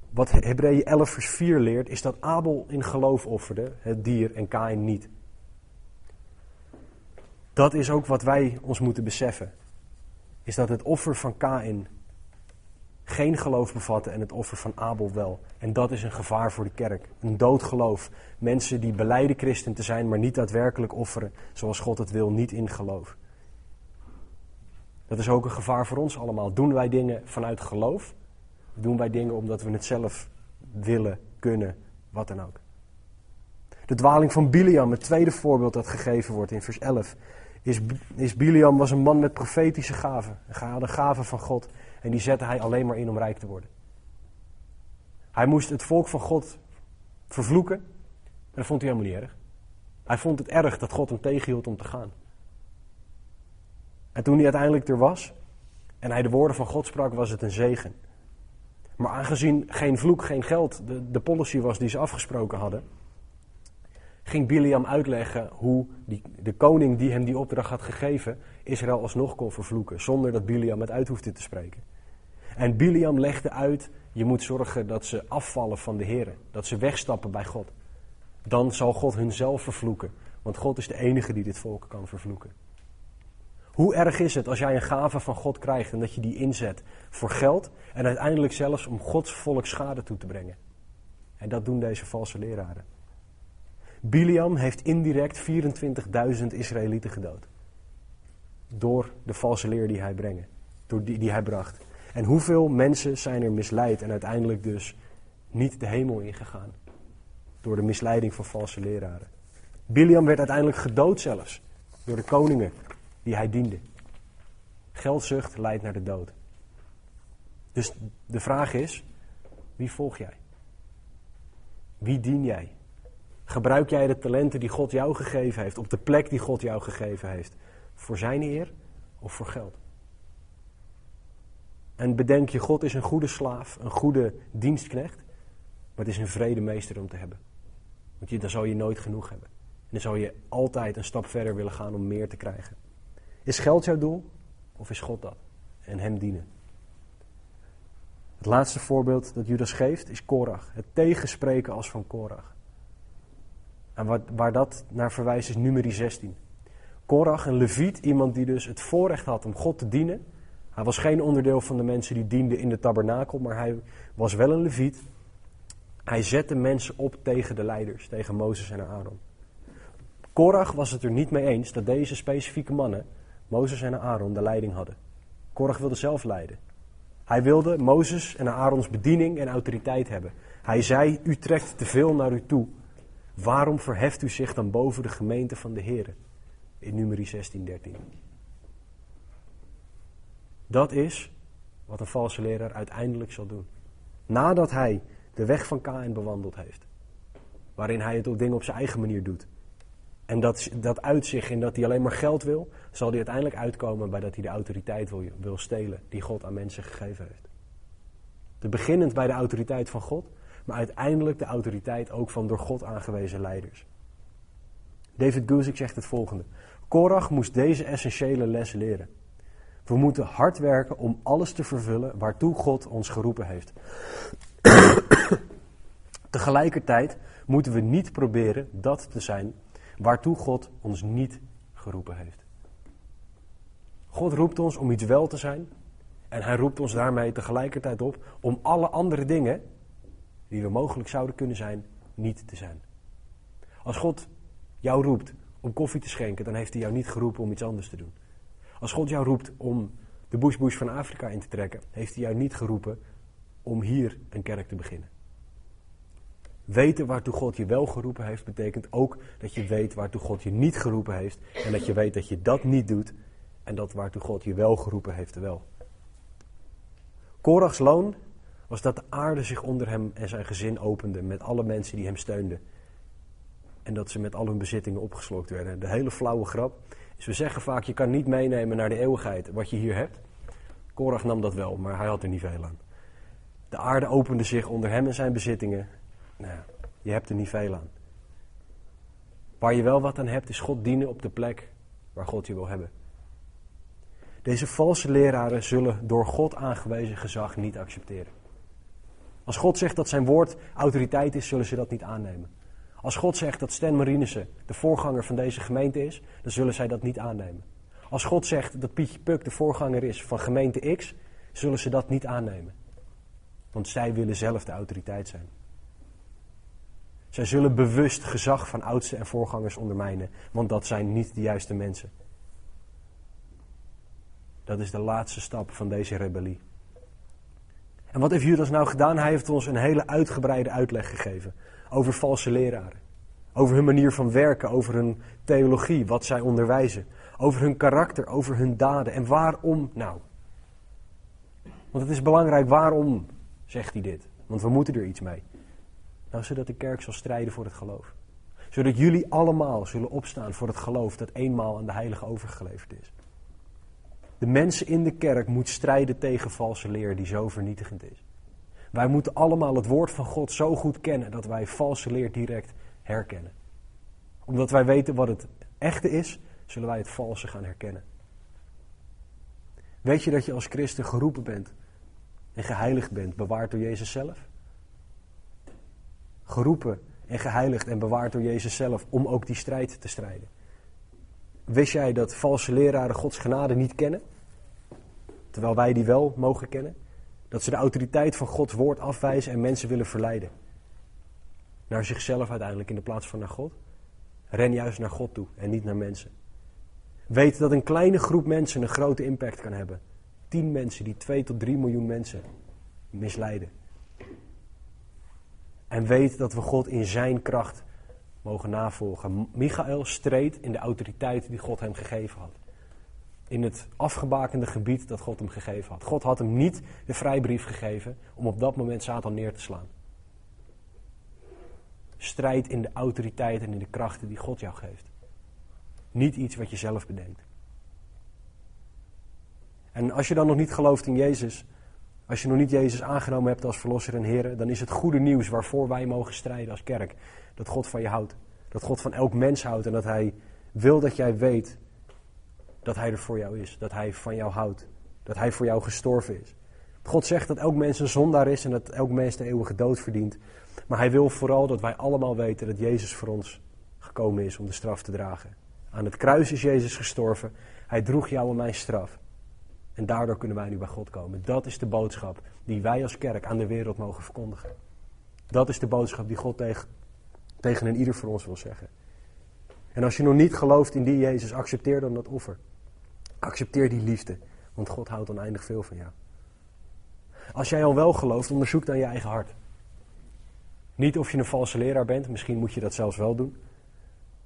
Wat Hebreeën 11 vers 4 leert, is dat Abel in geloof offerde, het dier, en Kain niet. Dat is ook wat wij ons moeten beseffen. Is dat het offer van Kain geen geloof bevatte en het offer van Abel wel. En dat is een gevaar voor de kerk. Een doodgeloof. Mensen die beleiden christen te zijn, maar niet daadwerkelijk offeren zoals God het wil, niet in geloof. Dat is ook een gevaar voor ons allemaal. Doen wij dingen vanuit geloof? Doen wij dingen omdat we het zelf willen, kunnen, wat dan ook? De dwaling van Biliam, het tweede voorbeeld dat gegeven wordt in vers 11, is, is Biliam was een man met profetische gaven. Hij had een gave van God en die zette hij alleen maar in om rijk te worden. Hij moest het volk van God vervloeken en dat vond hij helemaal niet erg. Hij vond het erg dat God hem tegenhield om te gaan. En toen hij uiteindelijk er was en hij de woorden van God sprak, was het een zegen. Maar aangezien geen vloek, geen geld de, de policy was die ze afgesproken hadden, ging Biliam uitleggen hoe die, de koning die hem die opdracht had gegeven, Israël alsnog kon vervloeken, zonder dat Biliam het uit hoefde te spreken. En Biliam legde uit, je moet zorgen dat ze afvallen van de Heer, dat ze wegstappen bij God. Dan zal God hunzelf vervloeken, want God is de enige die dit volk kan vervloeken. Hoe erg is het als jij een gave van God krijgt en dat je die inzet voor geld en uiteindelijk zelfs om Gods volk schade toe te brengen? En dat doen deze valse leraren. Biliam heeft indirect 24.000 Israëlieten gedood. Door de valse leer die hij, brengen, door die, die hij bracht. En hoeveel mensen zijn er misleid en uiteindelijk dus niet de hemel ingegaan? Door de misleiding van valse leraren. Biliam werd uiteindelijk gedood zelfs door de koningen die hij diende. Geldzucht leidt naar de dood. Dus de vraag is: wie volg jij? Wie dien jij? Gebruik jij de talenten die God jou gegeven heeft, op de plek die God jou gegeven heeft, voor zijn eer of voor geld? En bedenk je, God is een goede slaaf, een goede dienstknecht, maar het is een vrede meester om te hebben. Want je, dan zal je nooit genoeg hebben. En dan zal je altijd een stap verder willen gaan om meer te krijgen. Is geld jouw doel of is God dat? En hem dienen. Het laatste voorbeeld dat Judas geeft is Korach. Het tegenspreken als van Korach. En waar dat naar verwijst is nummer 16. Korach, een leviet, iemand die dus het voorrecht had om God te dienen. Hij was geen onderdeel van de mensen die dienden in de tabernakel, maar hij was wel een leviet. Hij zette mensen op tegen de leiders, tegen Mozes en Aaron. Korach was het er niet mee eens dat deze specifieke mannen, Mozes en Aaron, de leiding hadden. Korach wilde zelf leiden. Hij wilde Mozes en Aarons bediening en autoriteit hebben. Hij zei, u trekt te veel naar u toe. Waarom verheft u zich dan boven de gemeente van de Heer? In nummer 16, 13. Dat is wat een valse leraar uiteindelijk zal doen. Nadat hij de weg van Kain bewandeld heeft. Waarin hij het ook dingen op zijn eigen manier doet. En dat, dat uit zich in dat hij alleen maar geld wil, zal hij uiteindelijk uitkomen bij dat hij de autoriteit wil, wil stelen die God aan mensen gegeven heeft. De beginnend bij de autoriteit van God, maar uiteindelijk de autoriteit ook van door God aangewezen leiders. David Guzik zegt het volgende. Korach moest deze essentiële les leren. We moeten hard werken om alles te vervullen waartoe God ons geroepen heeft. <coughs> Tegelijkertijd moeten we niet proberen dat te zijn waartoe God ons niet geroepen heeft. God roept ons om iets wel te zijn en hij roept ons daarmee tegelijkertijd op om alle andere dingen die we mogelijk zouden kunnen zijn, niet te zijn. Als God jou roept om koffie te schenken, dan heeft hij jou niet geroepen om iets anders te doen. Als God jou roept om de bush-bush van Afrika in te trekken, heeft hij jou niet geroepen om hier een kerk te beginnen. Weten waartoe God je wel geroepen heeft, betekent ook dat je weet waartoe God je niet geroepen heeft. En dat je weet dat je dat niet doet en dat waartoe God je wel geroepen heeft wel. Korachs loon was dat de aarde zich onder hem en zijn gezin opende met alle mensen die hem steunden. En dat ze met al hun bezittingen opgeslokt werden. De hele flauwe grap is, we zeggen vaak, je kan niet meenemen naar de eeuwigheid wat je hier hebt. Korach nam dat wel, maar hij had er niet veel aan. De aarde opende zich onder hem en zijn bezittingen. Nou, je hebt er niet veel aan. Waar je wel wat aan hebt, is God dienen op de plek waar God je wil hebben. Deze valse leraren zullen door God aangewezen gezag niet accepteren. Als God zegt dat zijn woord autoriteit is, zullen ze dat niet aannemen. Als God zegt dat Stan Marinissen de voorganger van deze gemeente is, dan zullen zij dat niet aannemen. Als God zegt dat Pietje Puk de voorganger is van gemeente X, zullen ze dat niet aannemen. Want zij willen zelf de autoriteit zijn. Zij zullen bewust gezag van oudsten en voorgangers ondermijnen, want dat zijn niet de juiste mensen. Dat is de laatste stap van deze rebellie. En wat heeft Judas nou gedaan? Hij heeft ons een hele uitgebreide uitleg gegeven over valse leraren. Over hun manier van werken, over hun theologie, wat zij onderwijzen. Over hun karakter, over hun daden. En waarom nou? Want het is belangrijk, waarom zegt hij dit? Want we moeten er iets mee. Nou, zodat de kerk zal strijden voor het geloof. Zodat jullie allemaal zullen opstaan voor het geloof dat eenmaal aan de heilige overgeleverd is. De mensen in de kerk moeten strijden tegen valse leer die zo vernietigend is. Wij moeten allemaal het woord van God zo goed kennen dat wij valse leer direct herkennen. Omdat wij weten wat het echte is, zullen wij het valse gaan herkennen. Weet je dat je als christen geroepen bent en geheiligd bent, bewaard door Jezus zelf? Geroepen en geheiligd en bewaard door Jezus zelf om ook die strijd te strijden. Wist jij dat valse leraren Gods genade niet kennen? Terwijl wij die wel mogen kennen? Dat ze de autoriteit van Gods woord afwijzen en mensen willen verleiden. Naar zichzelf uiteindelijk in de plaats van naar God. Ren juist naar God toe en niet naar mensen. Weet dat een kleine groep mensen een grote impact kan hebben. Tien mensen die twee tot drie miljoen mensen misleiden. En weet dat we God in zijn kracht mogen navolgen. Michael streed in de autoriteit die God hem gegeven had. In het afgebakende gebied dat God hem gegeven had. God had hem niet de vrijbrief gegeven om op dat moment Satan neer te slaan. Strijd in de autoriteit en in de krachten die God jou geeft. Niet iets wat je zelf bedenkt. En als je dan nog niet gelooft in Jezus, als je nog niet Jezus aangenomen hebt als verlosser en Heer, dan is het goede nieuws waarvoor wij mogen strijden als kerk. Dat God van je houdt. Dat God van elk mens houdt en dat Hij wil dat jij weet dat Hij er voor jou is. Dat Hij van jou houdt. Dat Hij voor jou gestorven is. God zegt dat elk mens een zondaar is en dat elk mens de eeuwige dood verdient. Maar Hij wil vooral dat wij allemaal weten dat Jezus voor ons gekomen is om de straf te dragen. Aan het kruis is Jezus gestorven. Hij droeg jou en mijn straf. En daardoor kunnen wij nu bij God komen. Dat is de boodschap die wij als kerk aan de wereld mogen verkondigen. Dat is de boodschap die God tegen, tegen een ieder van ons wil zeggen. En als je nog niet gelooft in die Jezus, accepteer dan dat offer. Accepteer die liefde, want God houdt oneindig veel van jou. Als jij al wel gelooft, onderzoek dan je eigen hart. Niet of je een valse leraar bent, misschien moet je dat zelfs wel doen.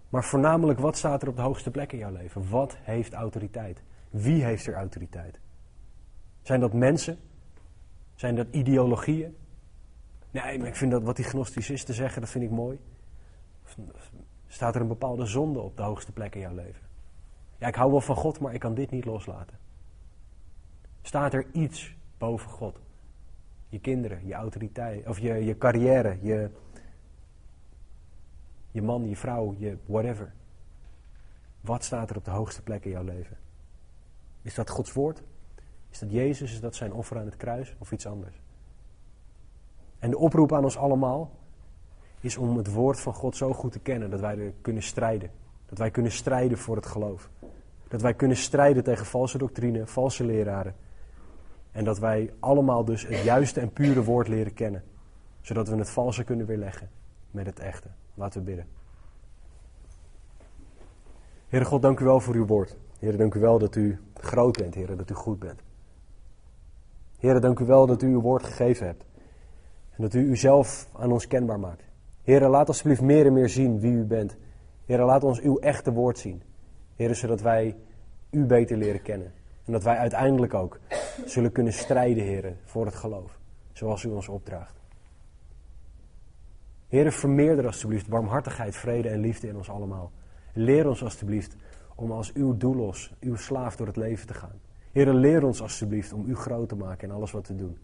Maar voornamelijk, wat staat er op de hoogste plek in jouw leven? Wat heeft autoriteit? Wie heeft er autoriteit? Zijn dat mensen? Zijn dat ideologieën? Nee, maar ik vind dat wat die gnosticisten zeggen, dat vind ik mooi. Staat er een bepaalde zonde op de hoogste plek in jouw leven? Ja, ik hou wel van God, maar ik kan dit niet loslaten. Staat er iets boven God? Je kinderen, je autoriteit, of je, je carrière, je, je man, je vrouw, je whatever. Wat staat er op de hoogste plek in jouw leven? Is dat Gods woord? Is dat Jezus? Is dat zijn offer aan het kruis? Of iets anders? En de oproep aan ons allemaal is om het woord van God zo goed te kennen dat wij er kunnen strijden. Dat wij kunnen strijden voor het geloof. Dat wij kunnen strijden tegen valse doctrine, valse leraren. En dat wij allemaal dus het juiste en pure woord leren kennen. Zodat we het valse kunnen weerleggen met het echte. Laten we bidden. Heere God, dank u wel voor uw woord. Heere, dank u wel dat u groot bent, Heere, dat u goed bent. Heere, dank u wel dat u uw woord gegeven hebt. En dat u uzelf aan ons kenbaar maakt. Heere, laat alsjeblieft meer en meer zien wie u bent. Heere, laat ons uw echte woord zien. Heere, zodat wij u beter leren kennen. En dat wij uiteindelijk ook zullen kunnen strijden, Heere, voor het geloof. Zoals u ons opdraagt. Heere, vermeerder alsjeblieft barmhartigheid, vrede en liefde in ons allemaal. Leer ons alsjeblieft om als uw doelos, uw slaaf door het leven te gaan. Heere, leer ons alsjeblieft om u groot te maken in alles wat we doen.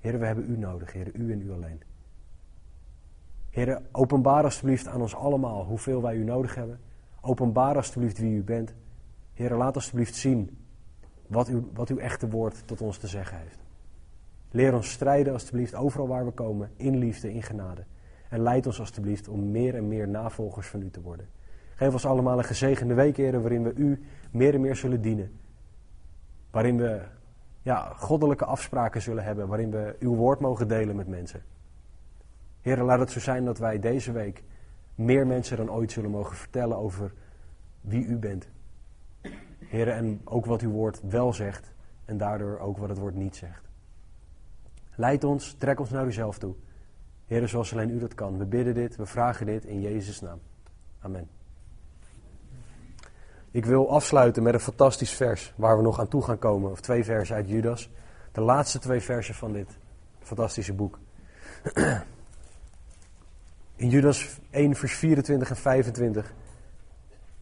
Heere, we hebben u nodig, Heere, u en u alleen. Heere, openbaar alsjeblieft aan ons allemaal hoeveel wij u nodig hebben. Openbaar alsjeblieft wie u bent. Heere, laat alsjeblieft zien wat, u, wat uw echte woord tot ons te zeggen heeft. Leer ons strijden alsjeblieft overal waar we komen, in liefde, in genade. En leid ons alsjeblieft om meer en meer navolgers van u te worden. Geef ons allemaal een gezegende week, heren, waarin we u meer en meer zullen dienen. Waarin we ja, goddelijke afspraken zullen hebben, waarin we uw woord mogen delen met mensen. Heren, laat het zo zijn dat wij deze week meer mensen dan ooit zullen mogen vertellen over wie u bent. Heren, en ook wat uw woord wel zegt en daardoor ook wat het woord niet zegt. Leid ons, trek ons naar uzelf toe. Heren, zoals alleen u dat kan. We bidden dit, we vragen dit in Jezus' naam. Amen. Ik wil afsluiten met een fantastisch vers waar we nog aan toe gaan komen. Of twee versen uit Judas. De laatste twee versen van dit fantastische boek. <clears throat> In Judas 1, vers 24 en 25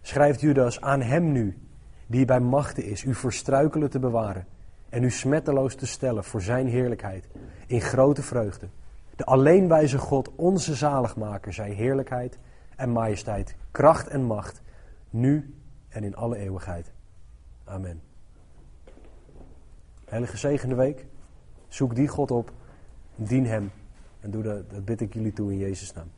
schrijft Judas aan hem nu, die bij machten is, u voor struikelen te bewaren en u smetteloos te stellen voor zijn heerlijkheid, in grote vreugde. De alleenwijze God, onze zaligmaker, zij heerlijkheid en majesteit, kracht en macht, nu en in alle eeuwigheid. Amen. Hele gezegende week. Zoek die God op, dien Hem en doe dat, dat bid ik jullie toe in Jezus' naam.